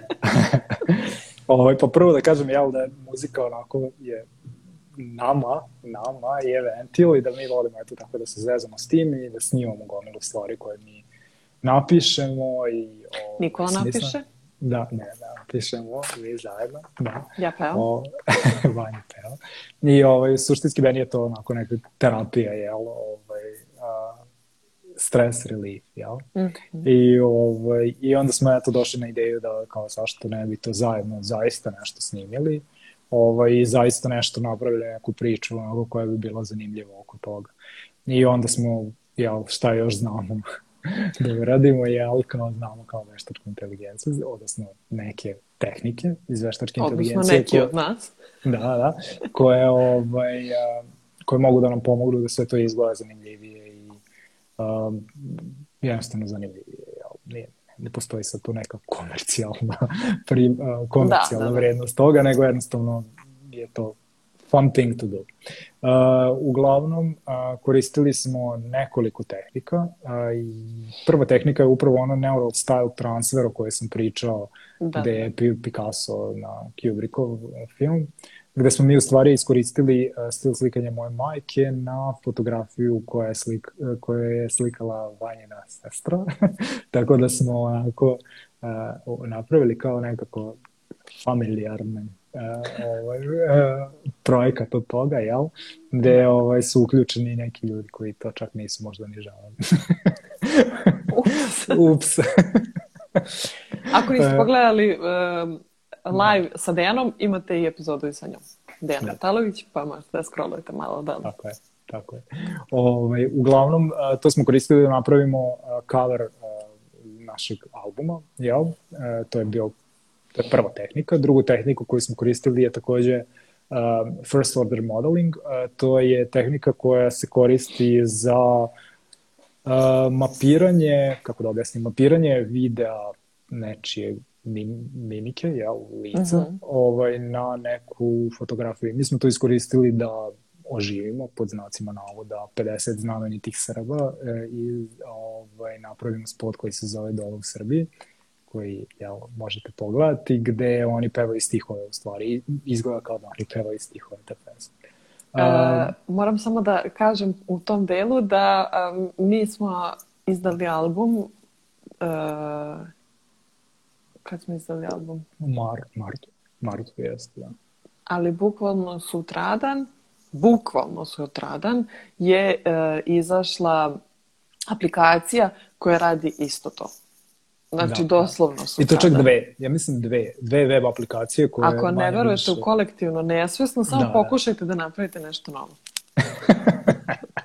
Speaker 2: Ovo, ovaj, pa prvo da kažem, jel, da je muzika onako je nama, nama je ventil i da mi volimo eto tako da se zvezamo s tim i da snimamo gomilu stvari koje mi napišemo i... O,
Speaker 1: Nikola napiše?
Speaker 2: Da, ne, da, napišemo mi zajedno. Da.
Speaker 1: Ja
Speaker 2: pevam. O, Vanja peva. I ovaj, suštinski meni je to onako neka terapija, jel? Ovaj, a, stress relief, jel? Mm-hmm. I, ovaj, I onda smo eto došli na ideju da kao zašto ne bi to zajedno zaista nešto snimili. Uh, ovaj, zaista nešto napravili, neku priču onako, koja bi bila zanimljiva oko toga. I onda smo, jel, šta još znamo da radimo, jel, kao znamo kao veštačku inteligenciju, odnosno neke tehnike iz veštačke inteligencije. Odnosno neki koje,
Speaker 1: od nas.
Speaker 2: Da, da, koje, ovaj, a, koje mogu da nam pomognu da sve to izgleda zanimljivije i um, jednostavno zanimljivije, jel, nije ne postoji sad tu neka komercijalna, pri, uh, komercijalna da, da, da, vrednost toga, nego jednostavno je to fun thing to do. Uh, uglavnom, uh, koristili smo nekoliko tehnika. Uh, i prva tehnika je upravo ona neural style transfer o kojoj sam pričao, da. gde je Picasso na Kubrickov film gde smo mi u stvari iskoristili eh, stil slikanja moje majke na fotografiju koja je, slik, eh, koja je slikala Vanjina sestra. Tako da smo onako uh, napravili kao nekako familijarni uh, ovaj, uh, projekat od toga, jel? Gde ovaj, su uključeni neki ljudi koji to čak nisu možda ni želeli.
Speaker 1: Ups.
Speaker 2: Ups.
Speaker 1: Ako niste pogledali um Da. live sa Dejanom, imate i epizodu i sa njom. Dejan Natalović, da. pa možete da
Speaker 2: scrollujete
Speaker 1: malo
Speaker 2: da. Tako je, tako je. Ove, ovaj, uglavnom, to smo koristili da napravimo cover našeg albuma, jel? E, to je bio to je prva tehnika. Drugu tehniku koju smo koristili je takođe first order modeling. To je tehnika koja se koristi za mapiranje, kako da objasnim, mapiranje videa nečijeg mimike, jel, lica, uh mhm. -huh. ovaj, na neku fotografiju. Mi smo to iskoristili da oživimo pod znacima navoda 50 znamenitih Srba e, i ovaj, napravimo spot koji se zove Dole u Srbiji koji jel, možete pogledati, gde oni pevaju stihove u stvari. Izgleda kao da oni pevaju stihove te pesme. Um,
Speaker 1: moram samo da kažem u tom delu da um, mi smo izdali album uh, kad smo izdali album?
Speaker 2: U mar, martu. Martu jeste, da.
Speaker 1: Ali bukvalno sutradan, bukvalno sutradan je e, izašla aplikacija koja radi isto to. Znači, da, da. doslovno su. I to čak
Speaker 2: dve, ja mislim dve, dve web aplikacije
Speaker 1: koje... Ako ne verujete više... u kolektivno nesvesno, samo da, da, pokušajte da napravite nešto novo.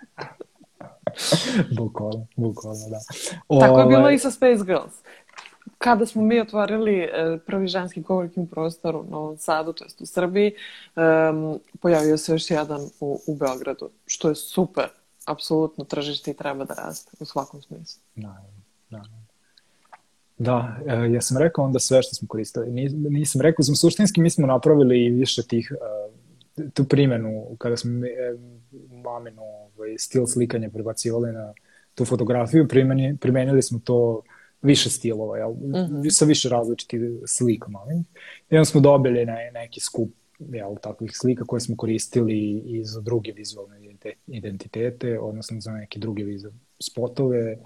Speaker 2: bukvalno, bukvalno, da. O,
Speaker 1: Tako je bilo ovaj- i sa Space Girls kada smo mi otvorili e, prvi ženski coworking prostor u Novom Sadu, to jest u Srbiji, um, pojavio se još jedan u, u Beogradu, što je super. Apsolutno tržište i treba da raste u svakom smislu. Naravno, naravno.
Speaker 2: Da, e, ja sam rekao onda sve što smo koristili. Nis, nisam rekao, sam suštinski mi smo napravili više tih e, tu primenu, kada smo maminu ovaj, stil slikanja prebacivali na tu fotografiju, primenili, primenili smo to više stilova, jel? Mm -hmm. sa više različitih slika malih. I onda smo dobili ne, neki skup jel, takvih slika koje smo koristili i za druge vizualne identitete, odnosno za neke druge vizu spotove.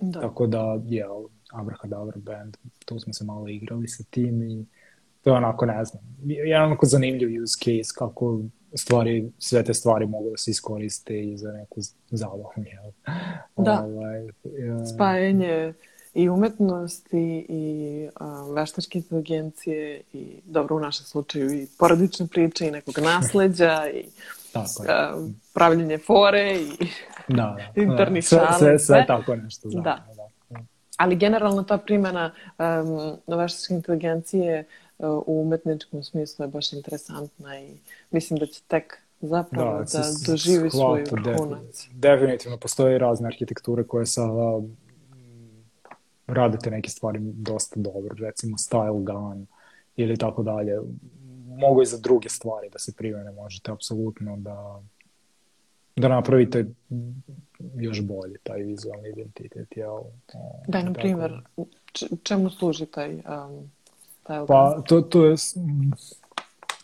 Speaker 2: Da. Tako da, jel, Abracadabra band, tu smo se malo igrali sa tim i to je onako, ne znam, jedan onako zanimljiv use case kako stvari, sve te stvari mogu da se iskoriste i za neku zabavu, jel?
Speaker 1: Da, ovaj, spajanje i umetnosti i a, veštačke inteligencije i dobro u našem slučaju i porodične priče i nekog nasleđa i tako A, pravljenje fore i da, da, interni da, sve, Sve,
Speaker 2: sve tako nešto. Da. da. da, da.
Speaker 1: Ali generalno ta primjena um, veštačke inteligencije e, u umetničkom smislu je baš interesantna i mislim da će tek zapravo da, da doživi svoj vrhunac.
Speaker 2: Definitivno, postoje razne arhitekture koje sada radite neke stvari dosta dobro, recimo Style Gun ili tako dalje. Mogu i za druge stvari da se primene, možete apsolutno da, da napravite još bolje taj vizualni identitet. Jel? Daj
Speaker 1: nam primer, da- čemu služi taj
Speaker 2: um, Style pa, Gun? To, to je, mm,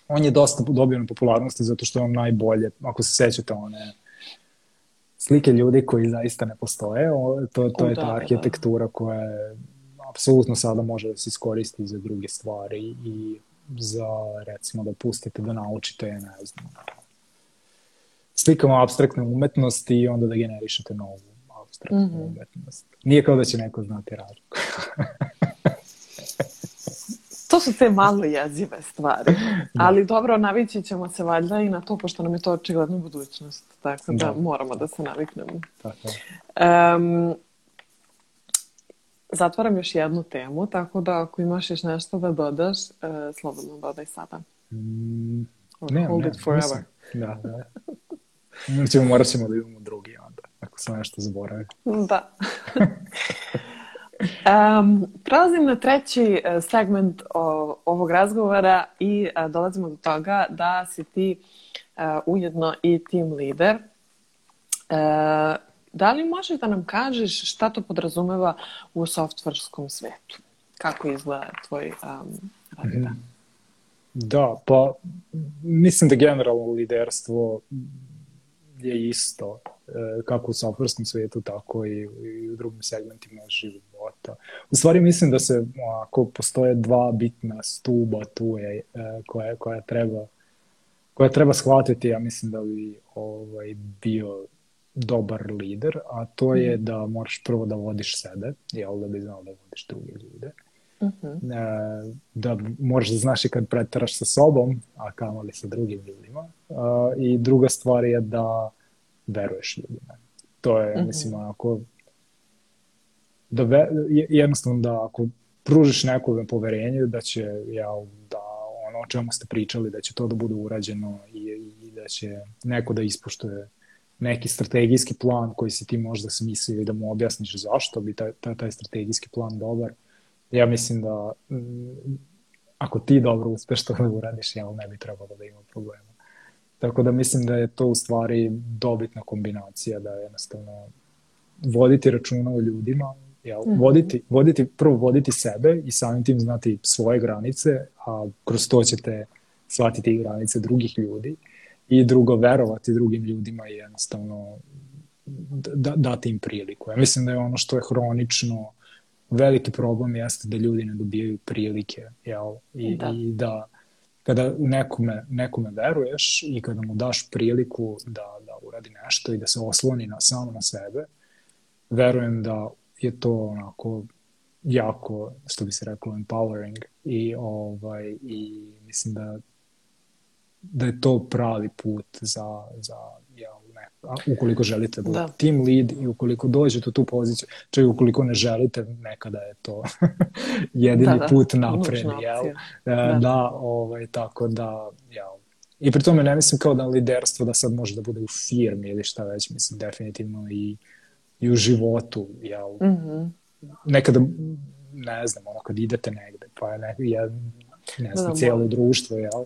Speaker 2: on je dosta dobio na popularnosti zato što je on najbolje, ako se sećate one slike ljudi koji zaista ne postoje. O, to, to je ta da. arhitektura koja je, apsolutno sada može da se iskoristi za druge stvari i za recimo da pustite da naučite, ne znam, slikamo abstraktne umetnosti i onda da generišete novu abstraktnu mm -hmm. umetnost. Nije kao da će neko znati razliku.
Speaker 1: To su te malo jezive stvari. Da. Ali dobro, navići ćemo se valjda i na to, pošto nam je to očigledno budućnost. Tako da, da. moramo da se naviknemo. Tako. Um, zatvaram još jednu temu, tako da ako imaš još nešto da dodaš, uh, slobodno dodaj sada. Mm,
Speaker 2: ne, hold ne, it forever. Mislim, da, da. Znači, morat ćemo da idemo drugi onda, ako se nešto zaboravi.
Speaker 1: Da. Um, prelazim na treći e, segment o, ovog razgovora i a, e, dolazimo do toga da si ti a, e, ujedno i team leader. A, da li možeš da nam kažeš šta to podrazumeva u softverskom svetu? Kako izgleda tvoj um, radita? Mhm.
Speaker 2: Da, pa mislim da generalno liderstvo je isto kako u softverskom svetu, tako i, i u drugim segmentima života života. U stvari mislim da se, ako postoje dva bitna stuba tu je, e, koja, koja, treba, koja treba shvatiti, ja mislim da bi ovaj, bio dobar lider, a to je mhm. da moraš prvo da vodiš sebe, jel da bi znao da vodiš druge ljude. Uh mhm. -huh. E, da možeš da znaš i kad pretaraš sa sobom, a li sa drugim ljudima. E, I druga stvar je da veruješ ljudima. To je, uh mhm. -huh. mislim, ako da ve, jednostavno da ako pružiš nekome poverenje da će ja da ono o čemu ste pričali da će to da bude urađeno i, i da će neko da ispoštuje neki strategijski plan koji se ti možda smislio i da mu objasniš zašto bi taj, taj, taj strategijski plan dobar. Ja mislim da m, mm, ako ti dobro uspeš to da uradiš, ja ne bi trebalo da ima problema. Tako da mislim da je to u stvari dobitna kombinacija, da jednostavno voditi računa o ljudima Jel? Mm -hmm. voditi, voditi, prvo voditi sebe i samim tim znati svoje granice, a kroz to ćete shvatiti i granice drugih ljudi. I drugo, verovati drugim ljudima i jednostavno da, dati im priliku. Ja mislim da je ono što je hronično veliki problem jeste da ljudi ne dobijaju prilike. Jel? I, da. i da kada nekome, nekome veruješ i kada mu daš priliku da, da uradi nešto i da se osloni na, samo na sebe, verujem da je to onako jako, što bi se reklo, empowering i, ovaj, i mislim da, da je to pravi put za, za jel, ne, ukoliko želite biti da. da. team lead i ukoliko dođete u tu poziciju, čak i ukoliko ne želite, nekada je to jedini da, da. put napred, jel? Da, e, da ovaj, tako da, jel, I pri tome ne mislim kao da liderstvo da sad može da bude u firmi ili šta već, mislim definitivno i uh, i u životu, jel? Mm -hmm. Nekada, ne znam, ono kad idete negde, pa je ne, ja, ne znam, da, da. cijelo društvo, jel?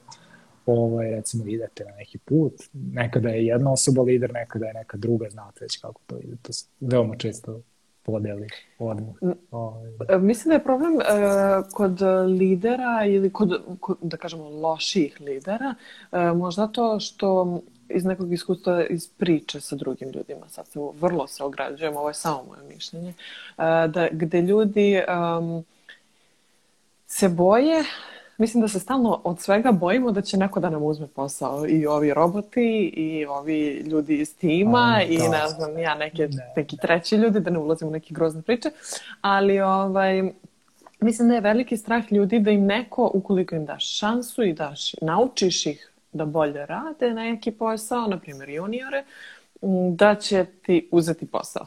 Speaker 2: Ovaj, recimo idete na neki put, nekada je jedna osoba lider, nekada je neka druga, znate već kako to ide, to se veoma često podeli odmah. Ovaj. E,
Speaker 1: mislim da je problem e, kod lidera ili kod, kod, da kažemo, loših lidera, e, možda to što iz nekog iskustva iz priče sa drugim ljudima, sad se vrlo se ograđujem, ovo je samo moje mišljenje, da, gde ljudi um, se boje, mislim da se stalno od svega bojimo da će neko da nam uzme posao i ovi roboti i ovi ljudi iz tima um, i da. ne znam ja neke, ne, da. neki treći ljudi da ne ulazim u neke grozne priče, ali ovaj, mislim da je veliki strah ljudi da im neko, ukoliko im daš šansu i daš, naučiš ih da bolje rade na neki posao, na primjer juniore, da će ti uzeti posao.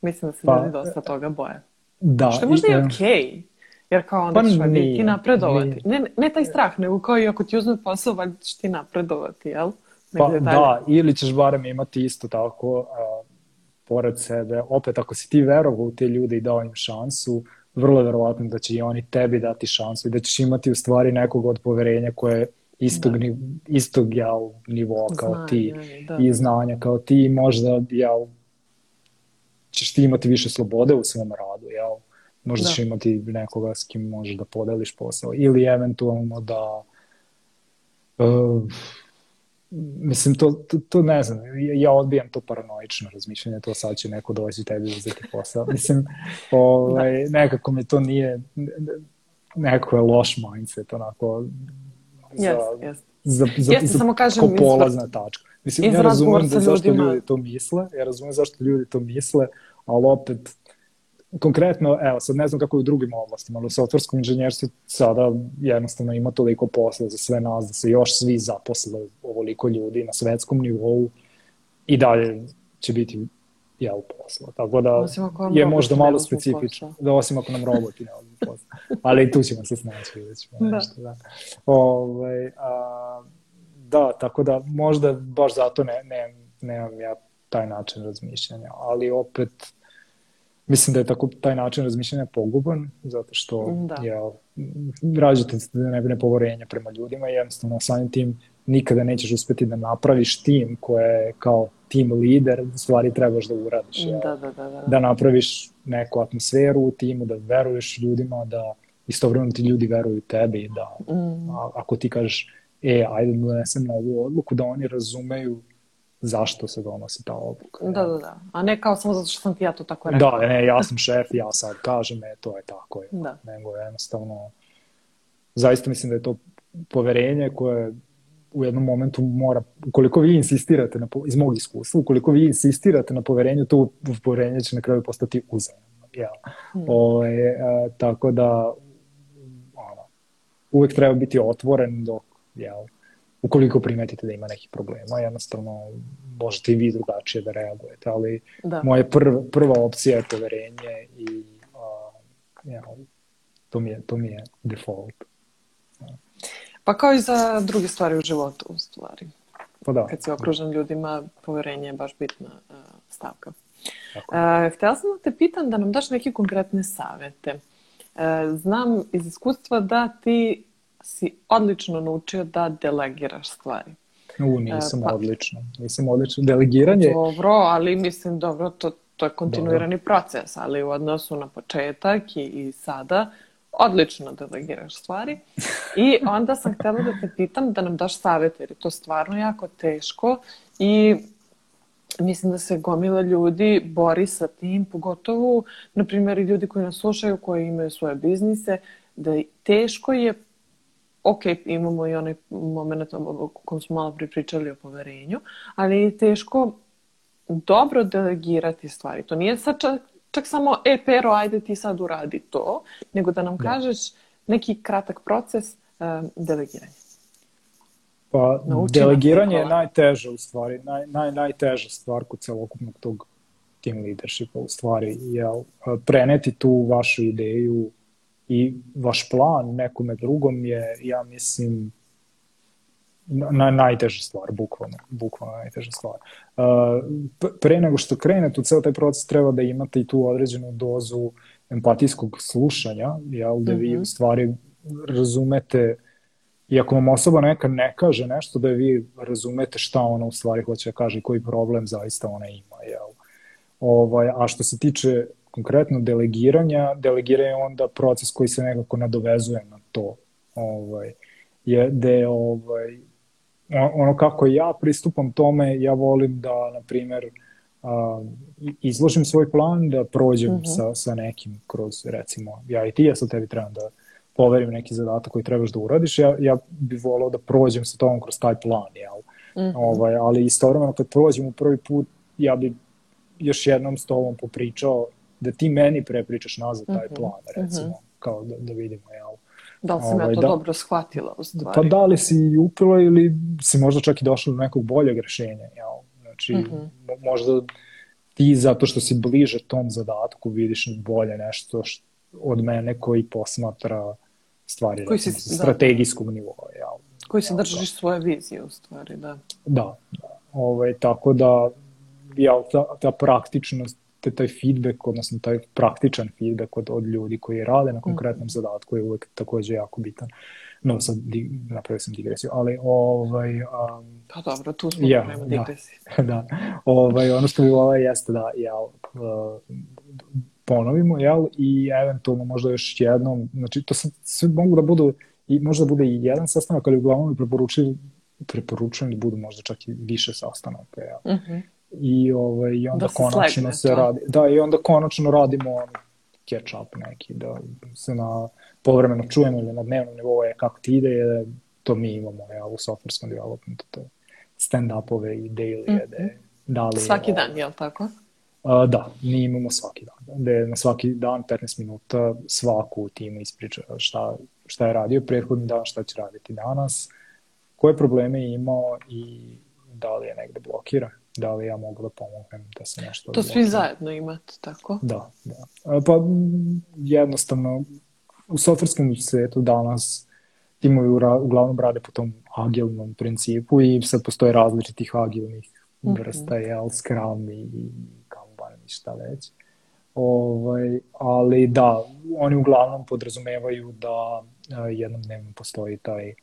Speaker 1: Mislim da se pa, ljudi dosta e, toga boje. Da, Što možda i, je okej. Okay, jer kao onda pa ćeš ti napredovati. Ne, ne taj strah, nego kao i ako ti uzme posao, valjda ćeš ti napredovati, jel?
Speaker 2: Pa, da, ili ćeš barem imati isto tako uh, pored sebe. Opet, ako si ti verovao u te ljude i dao im šansu, vrlo verovatno da će i oni tebi dati šansu i da ćeš imati u stvari nekog od poverenja koje istog, da. istog jel, nivoa kao znanja, ti da. i znanja kao ti možda jel, ćeš ti imati više slobode u svom radu, jel? Možda da. ćeš imati nekoga s kim možeš da podeliš posao ili eventualno da uh, mislim, to, to, to ne znam, ja odbijam to paranoično razmišljanje, to sad će neko doći tebi da uzeti posao. Mislim, ovaj, nekako mi to nije, nekako je loš mindset, onako, za,
Speaker 1: yes, yes.
Speaker 2: za, Jeste, za samo kažem, kao polazna iz... tačka. Mislim, ja razumem da zašto ljudi to misle, ja razumem zašto ljudi to misle, ali opet, konkretno, evo, sad ne znam kako je u drugim oblastima, ali u softwarskom inženjerstvu sada jednostavno ima toliko posla za sve nas, da se još svi zaposle ovoliko ljudi na svetskom nivou i dalje će biti jel posla. Tako da je možda malo specifično. Da, osim ako nam roboti ne odmu posla. Ali i tu ćemo se snaći, vidjet ćemo da. nešto. Da. Ove, ovaj, a, da, tako da možda baš zato ne, ne, nemam ja taj način razmišljanja. Ali opet, mislim da je tako, taj način razmišljanja poguban, zato što da. jel, rađate da ne, nepovorenja prema ljudima i jednostavno samim tim nikada nećeš uspeti da napraviš tim koje je kao team leader stvari trebaš da uradiš.
Speaker 1: Da, da, da, da.
Speaker 2: da napraviš neku atmosferu u timu, da veruješ ljudima, da istovremeno ti ljudi veruju tebi, da mm. a, ako ti kažeš e, ajde da donesem novu odluku, da oni razumeju zašto se donosi ta odluka.
Speaker 1: Da, da, da. A ne kao samo zato što sam ti ja to tako
Speaker 2: rekao. Da,
Speaker 1: ne,
Speaker 2: ja sam šef, ja sad kažem, e, to je tako. Je. Da. Nego jednostavno, zaista mislim da je to poverenje koje u jednom momentu mora, ukoliko vi insistirate na, iz mog iskustva, ukoliko vi insistirate na poverenju, to poverenje će na kraju postati uzajemno. Ja. Mm. Ove, ovaj, a, tako da ono, uvek treba biti otvoren dok, jel, ukoliko primetite da ima nekih problema, jednostavno možete i vi drugačije da reagujete, ali da. moja prva, prva opcija je poverenje i a, jel, to, mi je, to mi je default.
Speaker 1: Pa kao i za druge stvari u životu, u stvari.
Speaker 2: Pa da.
Speaker 1: Kad si okružen ljudima, poverenje je baš bitna uh, stavka. Tako. Uh, htjela sam da te pitam da nam daš neke konkretne savete. Uh, znam iz iskustva da ti si odlično naučio da delegiraš stvari.
Speaker 2: U, nisam pa, odlično. Nisam odlično. Delegiranje...
Speaker 1: Dobro, ali mislim, dobro, to, to je kontinuirani dobro. proces, ali u odnosu na početak i, i sada, odlično delegiraš da stvari. I onda sam htela da te pitam da nam daš savjete, jer je to stvarno jako teško i mislim da se gomila ljudi bori sa tim, pogotovo, na primjer, i ljudi koji nas slušaju, koji imaju svoje biznise, da teško je ok, imamo i onaj moment o kojem smo malo pripričali o poverenju, ali je teško dobro delegirati da stvari. To nije sad čak čak samo, e, Pero, ajde ti sad uradi to, nego da nam da. kažeš neki kratak proces
Speaker 2: um, delegiranja. Pa, Nauči delegiranje je najteže u stvari, naj, naj, najteža stvar kod celokupnog tog team leadershipa u stvari, je eh, preneti tu vašu ideju i vaš plan nekome drugom je, ja mislim, na, najteža stvar, bukvalno, bukvalno najteža stvar. Uh, pre nego što krenete u ceo taj proces treba da imate i tu određenu dozu empatijskog slušanja, jel, da vi mhm. u stvari razumete i ako vam osoba neka ne kaže nešto da vi razumete šta ona u stvari hoće da kaže i koji problem zaista ona ima, jel. Ovaj, a što se tiče konkretno delegiranja, delegiranje je onda proces koji se nekako nadovezuje na to. Ovaj, je, de, ovaj, ono kako ja pristupam tome, ja volim da, na primjer, uh, izložim svoj plan, da prođem uh mhm. -huh. sa, sa nekim kroz, recimo, ja i ti, ja sad tebi trebam da poverim neki zadatak koji trebaš da uradiš, ja, ja bih volao da prođem sa tobom kroz taj plan, jel? Uh mhm. -huh. ovaj, ali istovremeno kad prođem u prvi put, ja bih još jednom s tobom popričao da ti meni prepričaš nazad taj mhm. plan, recimo, uh -huh. kao da, da vidimo, jel?
Speaker 1: Da li sam ovaj, ja to da, dobro shvatila u stvari?
Speaker 2: Pa da li si upila ili si možda čak i došla do nekog boljeg rešenja. Jel? Znači, mm -hmm. možda ti zato što si bliže tom zadatku vidiš bolje nešto što, od mene koji posmatra stvari koji recimo, si, sa da. nivoa.
Speaker 1: Jel? Koji se držiš da. svoje vizije u stvari, da.
Speaker 2: Da, da. Ovaj, tako da jel, ta, ta praktičnost te taj feedback, odnosno taj praktičan feedback od, od ljudi koji rade na konkretnom mm. zadatku je uvek takođe jako bitan. No, sad di, napravio sam digresiju, ali ovaj...
Speaker 1: Um, pa
Speaker 2: dobro,
Speaker 1: tu smo ja, nema da. digresije. Da, da.
Speaker 2: Ovaj, ono što bi volao jeste da jel, e, ponovimo, jel, i eventualno možda još jednom, znači to sad, sve mogu da budu, i možda bude i jedan sastanak, ali uglavnom mi preporučujem preporučujem da budu možda čak i više sastanaka. Jel? Mm -hmm i ovaj i onda da se konačno se to. Da. radi. Da, i onda konačno radimo ono catch up neki da se na povremeno čujemo ili na dnevnom nivou je kako ti ide, e, to mi imamo ja, e, u softwareskom developmentu, to stand-upove i daily mm -hmm. da li,
Speaker 1: svaki dan, je li tako?
Speaker 2: A, da, mi imamo svaki dan. Da, da na svaki dan 15 minuta svaku timu ispriča šta, šta je radio prethodni dan, šta će raditi danas, koje probleme je imao i da li je negde blokiran da li ja mogu da pomognem da se nešto...
Speaker 1: To svi zajedno imate, tako?
Speaker 2: Da, da. E, pa jednostavno, u softverskom svetu danas timovi uglavnom rade po tom agilnom principu i sad postoje različitih agilnih mhm. vrsta, mm -hmm. jel, Scrum i Kanban i šta već. Ovaj, ali da, oni uglavnom podrazumevaju da e, jednom dnevno postoji taj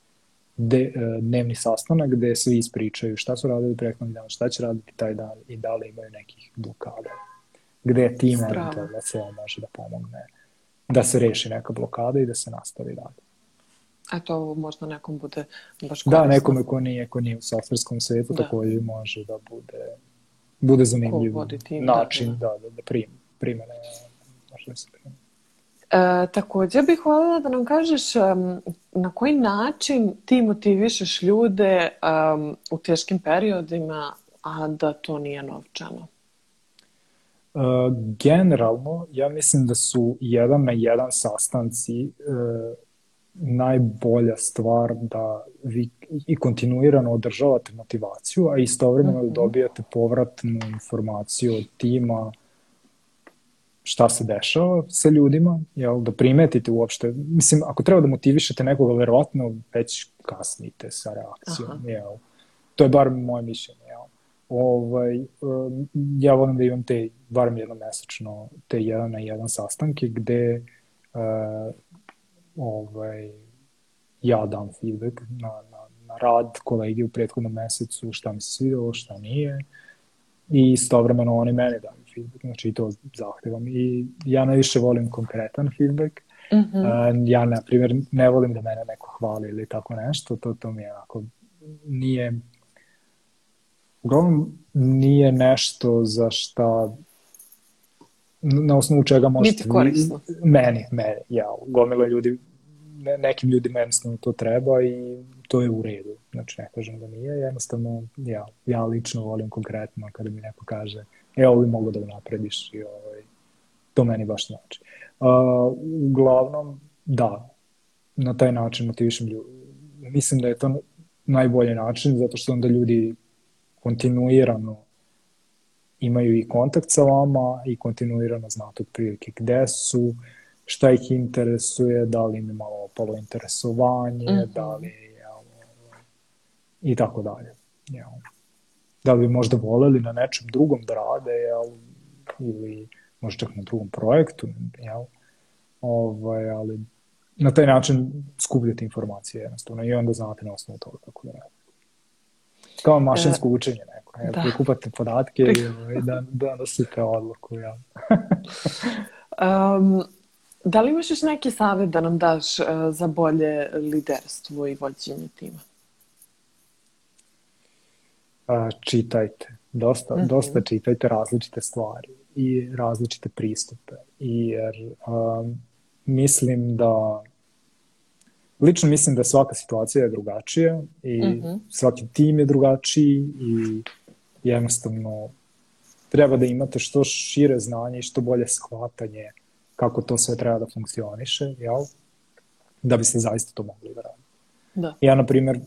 Speaker 2: de, e, dnevni sastanak gde svi ispričaju šta su radili prethodni dan, šta će raditi taj dan i da li imaju nekih blokada. Gde je tim da se on može da pomogne da se reši neka blokada i da se nastavi dalje.
Speaker 1: A to možda nekom bude baš da,
Speaker 2: korisno. Da, nekome ko nije, ko nije u softverskom svetu da. takođe može da bude, bude zanimljiv da, način da, da,
Speaker 1: da,
Speaker 2: da prim, primene, možda da se
Speaker 1: primene. E, takođe bih voljela da nam kažeš um, na koji način ti motivišeš ljude um, u teškim periodima, a da to nije novčano?
Speaker 2: E, generalno, ja mislim da su jedan na jedan sastanci e, najbolja stvar da vi i kontinuirano održavate motivaciju, a istovremeno mm -hmm. dobijate povratnu informaciju od tima, šta se dešava sa ljudima, jel, da primetite uopšte, mislim, ako treba da motivišete nekoga, verovatno već kasnite sa reakcijom, Aha. jel. To je bar moje mišljenje, jel. Ovaj, e, ja volim da imam te, barem jednomesečno, te jedan na jedan sastanke gde uh, ovaj, ja dam feedback na, na, na rad kolegi u prethodnom mesecu, šta mi se svidelo, šta nije, i istovremeno oni meni daju feedback, znači i to zahtevam. I ja najviše volim konkretan feedback. Mm -hmm. Ja, na primjer, ne volim da mene neko hvali ili tako nešto, to, to mi je onako, nije, uglavnom nije nešto za šta na osnovu čega možete...
Speaker 1: Biti
Speaker 2: korisno. Meni, meni, ja, gomila ljudi, ne, nekim ljudima jednostavno to treba i to je u redu. Znači, ne kažem da nije, jednostavno, ja, ja lično volim konkretno kada mi neko kaže e, ovo bi moglo da unaprediš i ovaj, to meni baš znači. Uh, uglavnom, da, na taj način motivišem ljudi. Mislim da je to najbolji način, zato što onda ljudi kontinuirano imaju i kontakt sa vama i kontinuirano znate otprilike gde su, šta ih interesuje, da li im je malo opalo interesovanje, mm -hmm. da li je, ovaj, i tako dalje. Yeah da li bi možda voleli na nečem drugom da rade, jel, ili možda čak na drugom projektu, jel, ovaj, ali na taj način skupljate informacije jednostavno i onda znate na osnovu toga kako da radite. Kao mašinsko e, učenje neko, ne? da. prikupate podatke i ovaj, da,
Speaker 1: da
Speaker 2: nosite odluku. Ja. um,
Speaker 1: da li imaš još neki savjet da nam daš uh, za bolje liderstvo i vođenje tima?
Speaker 2: čitajte. Dosta, mm -hmm. dosta čitajte različite stvari i različite pristupe. I jer um, mislim da lično mislim da svaka situacija je drugačija i mm -hmm. svaki tim je drugačiji i jednostavno treba da imate što šire znanje i što bolje shvatanje kako to sve treba da funkcioniše, jel? Da biste zaista to mogli da radite. Da. Ja, na primjer,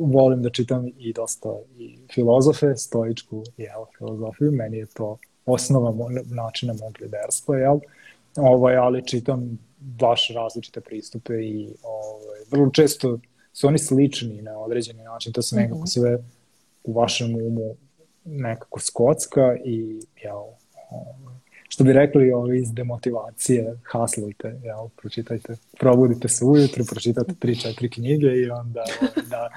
Speaker 2: volim da čitam i dosta i filozofe, stoičku jel, filozofiju, meni je to osnova mo, načina mog liderstva, jel? Ovaj, ali čitam baš različite pristupe i ovaj, vrlo često su oni slični na određeni način, to se mhm. nekako sve u vašem umu nekako skocka i jel, što bi rekli ovi iz demotivacije, haslujte, jel, pročitajte, probudite se ujutru, pročitate tri, četiri knjige i onda da,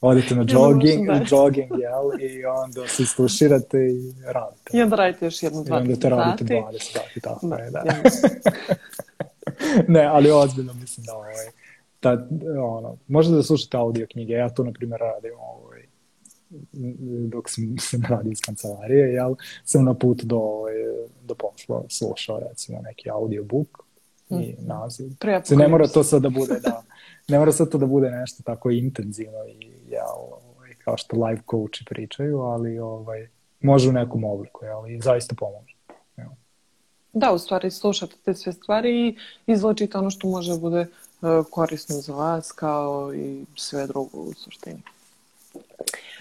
Speaker 2: odete na jogging, na jogging, jel, i onda se istuširate i radite.
Speaker 1: I onda
Speaker 2: radite
Speaker 1: još jednu 20 sati. I
Speaker 2: onda te radite 20 sati, tako da, je, da. ne, ali ozbiljno mislim da ovaj, ta, ono, možete da slušate audio knjige, ja to, na primjer, radim, ovaj, dok sam, sam radio iz kancelarije, jel, sam na put do, ovaj, do posla slušao recimo neki audiobook mm. i mhm. naziv. Preapokalipsa. Se ne mora to sad da bude, da, ne mora sad to da bude nešto tako intenzivno i jel, ovaj, kao što live coachi pričaju, ali ovaj, može u nekom obliku, jel, i zaista pomože. Jel.
Speaker 1: Da, u stvari slušate te sve stvari i izločite ono što može da bude e, korisno za vas kao i sve drugo u suštini.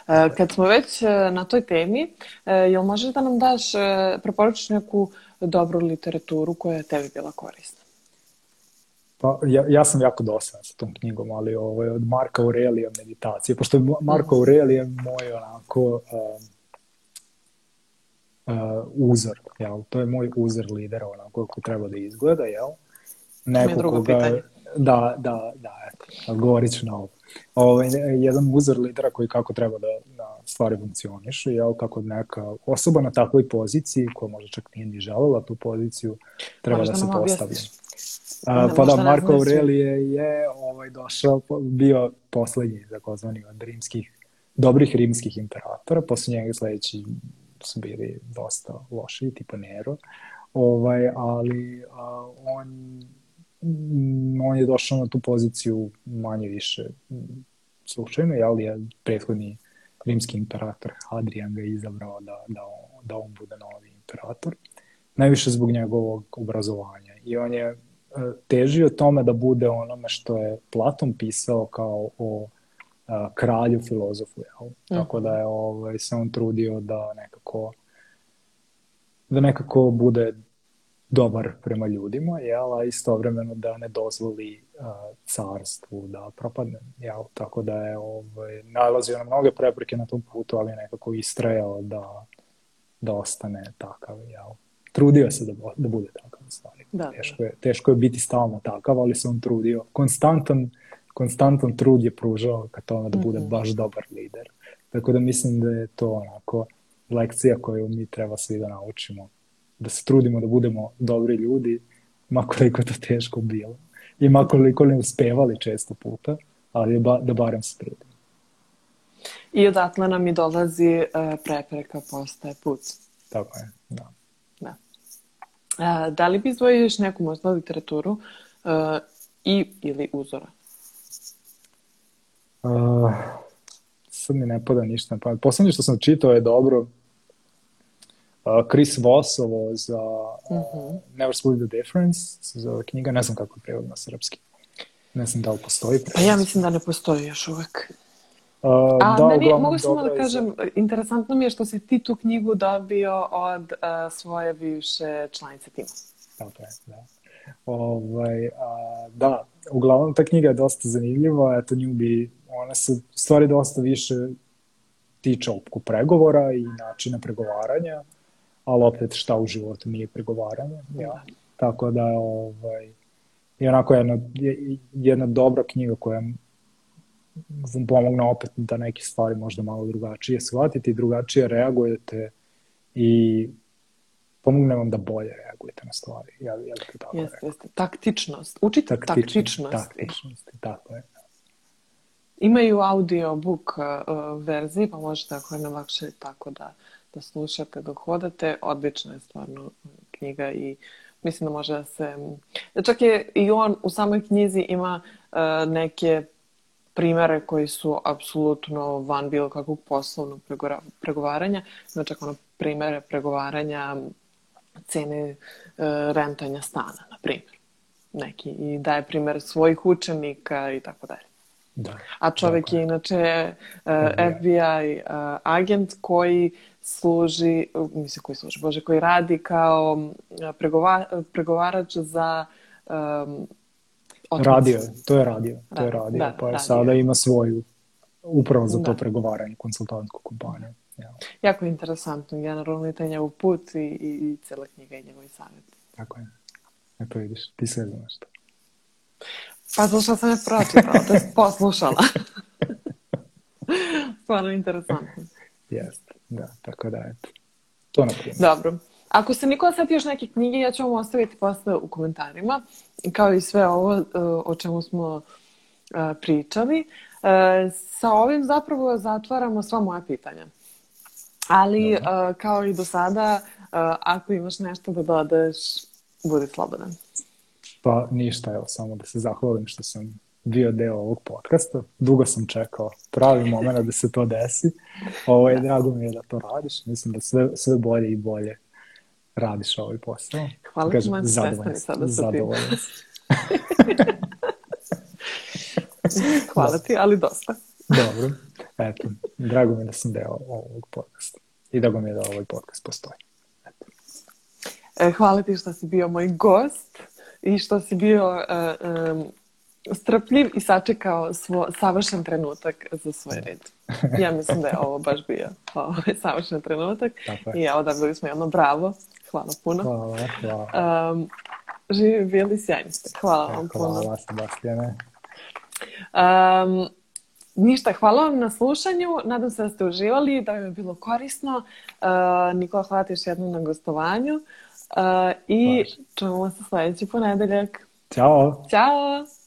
Speaker 1: E, kad smo već e, na toj temi, e, jel možeš da nam daš, preporučiš neku dobru literaturu koja je tebi bila korisna?
Speaker 2: Pa, ja, ja sam jako dosadan sa tom knjigom, ali ovo ovaj, je od Marka Aurelija meditacije, pošto je Marko mhm. Aurelije moj onako um, uh, uzor, jel? To je moj uzor lidera, onako kako treba da izgleda, jel?
Speaker 1: Neko drugo koga,
Speaker 2: pitanje. Da, da, da, eto, govorit ću na ovo ovaj, e, jedan uzor lidera koji kako treba da, da stvari funkcioniš, jel, kako neka osoba na takvoj poziciji, koja možda čak nije ni želela tu poziciju, treba možda da se postavi. Pa a, pa da, da Marko Aurelije je ovaj, došao, bio poslednji, takozvani, od rimskih, dobrih rimskih imperatora, posle njega sledeći su bili dosta loši, tipa Nero, ovaj, ali a, on Mm, on je došao na tu poziciju manje više mm, slučajno, jel je prethodni rimski imperator Hadrian ga izabrao da, da, on, da on bude novi imperator, najviše zbog njegovog obrazovanja. I on je e, težio tome da bude onome što je Platon pisao kao o a, e, kralju filozofu, jel? Tako da je ovaj, se on trudio da nekako da nekako bude dobar prema ljudima, jel, a istovremeno da ne dozvoli uh, carstvu da propadne, jel, tako da je ovaj, nalazio na mnoge prepreke na tom putu, ali je nekako istrajao da, da ostane takav, jel. Trudio se da, da bude takav, stvari. Da, da, da. Teško, je, teško je biti stalno takav, ali se on trudio. Konstantan, konstantan trud je pružao ka tome da bude mm -hmm. baš dobar lider. Tako da mislim da je to onako lekcija koju mi treba svi da naučimo da se trudimo da budemo dobri ljudi, makoliko to teško bilo i makoliko ne uspevali često puta, ali ba, da barem se trudimo.
Speaker 1: I odatle nam i dolazi uh, prepreka postaje put.
Speaker 2: Tako je, da.
Speaker 1: Da, uh, da li bi izdvojio još neku možda literaturu uh, i ili uzora?
Speaker 2: Uh, sad mi ne pada ništa na pamet. Poslednje što sam čitao je dobro, Uh, Chris Voss, ovo za uh, mhm. Never Split the Difference, se zove knjiga, ne znam kako je prevod na srpski. Ne znam da li postoji prevod.
Speaker 1: Pa ja mislim da ne postoji još uvek. Uh, A, da, meni, mogu samo da kažem, za... interesantno mi je što si ti tu knjigu dobio od uh, svoje bivše članice tima.
Speaker 2: Da, Tako je, da. Ovaj, a, da, uglavnom ta knjiga je dosta zanimljiva, eto newbie, ona se stvari dosta više tiče opku pregovora i načina pregovaranja ali opet šta u životu nije pregovaranje. Ja. Da. Tako da ovaj, je onako jedna, jedna dobra knjiga koja vam pomogna opet da neke stvari možda malo drugačije shvatite i drugačije reagujete i pomogne vam da bolje reagujete na stvari. Ja, ja bih tako jeste, rekao. jeste.
Speaker 1: Taktičnost. Učite taktičnost. Taktičnost,
Speaker 2: taktičnost tako je.
Speaker 1: Imaju audiobook uh, eh, verzije, pa možete ako je na lakše tako da da sluša kad dok hodate. Odlična je stvarno knjiga i mislim da može da se... Da čak je i on u samoj knjizi ima e, neke primere koji su apsolutno van bilo kakvog poslovnog pregovaranja. Znači, čak ono primere pregovaranja cene uh, rentanja stana, na primjer. Neki i daje primjer svojih učenika i tako dalje. Da, A čovjek je inače uh, e, FBI agent koji služi, mislim koji služi, Bože, koji radi kao pregova, pregovarač za um, otmac.
Speaker 2: Radio, to je radio, da, to je radio, da, pa je radio. sada ima svoju upravo za to da. pregovaranje, konsultantsku kompaniju.
Speaker 1: Ja. Jako interesantno, generalno je taj njegov put i, i, i cela knjiga i njegovi savjeti.
Speaker 2: Tako je. Eto vidiš, ti sve znaš to.
Speaker 1: Pa slušala sam je pročitala, to da je poslušala. Stvarno interesantno.
Speaker 2: Jeste. Da, tako da, eto.
Speaker 1: To na primjer. Dobro. Ako se Nikola seti još neke knjige, ja ću vam ostaviti posle u komentarima, kao i sve ovo e, o čemu smo e, pričali. E, sa ovim zapravo zatvaramo sva moja pitanja. Ali, Dobro. kao i do sada, ako imaš nešto da dodaš, budi slobodan.
Speaker 2: Pa ništa, evo, samo da se zahvalim što sam bio deo ovog podcasta. Dugo sam čekao pravi moment da se to desi. Ovo je, da. drago mi je da to radiš. Mislim da sve, sve bolje i bolje radiš ovaj posao.
Speaker 1: Hvala ti mojem zadovoljan, sada sa tim. Hvala ti, ali dosta.
Speaker 2: Dobro. Eto, drago mi je da sam deo ovog podcasta. I drago mi je da ovaj podcast postoji. Eto. E,
Speaker 1: hvala ti što si bio moj gost i što si bio uh, um, strpljiv i sačekao svo, savršen trenutak za svoj da. red. Ja mislim da je ovo baš bio ovaj savršen trenutak. Tako I evo da smo jedno bravo. Hvala puno. Hvala,
Speaker 2: hvala. Um,
Speaker 1: živi bili sjajni ste. Hvala e, vam hvala puno.
Speaker 2: Sebastijane.
Speaker 1: Um, Ništa, hvala vam na slušanju. Nadam se da ste uživali, da vam je bilo korisno. Uh, Nikola, hvala ti još jednom na gostovanju. Uh, I Baš. čujemo se sljedeći ponedeljak.
Speaker 2: Ćao!
Speaker 1: Ćao!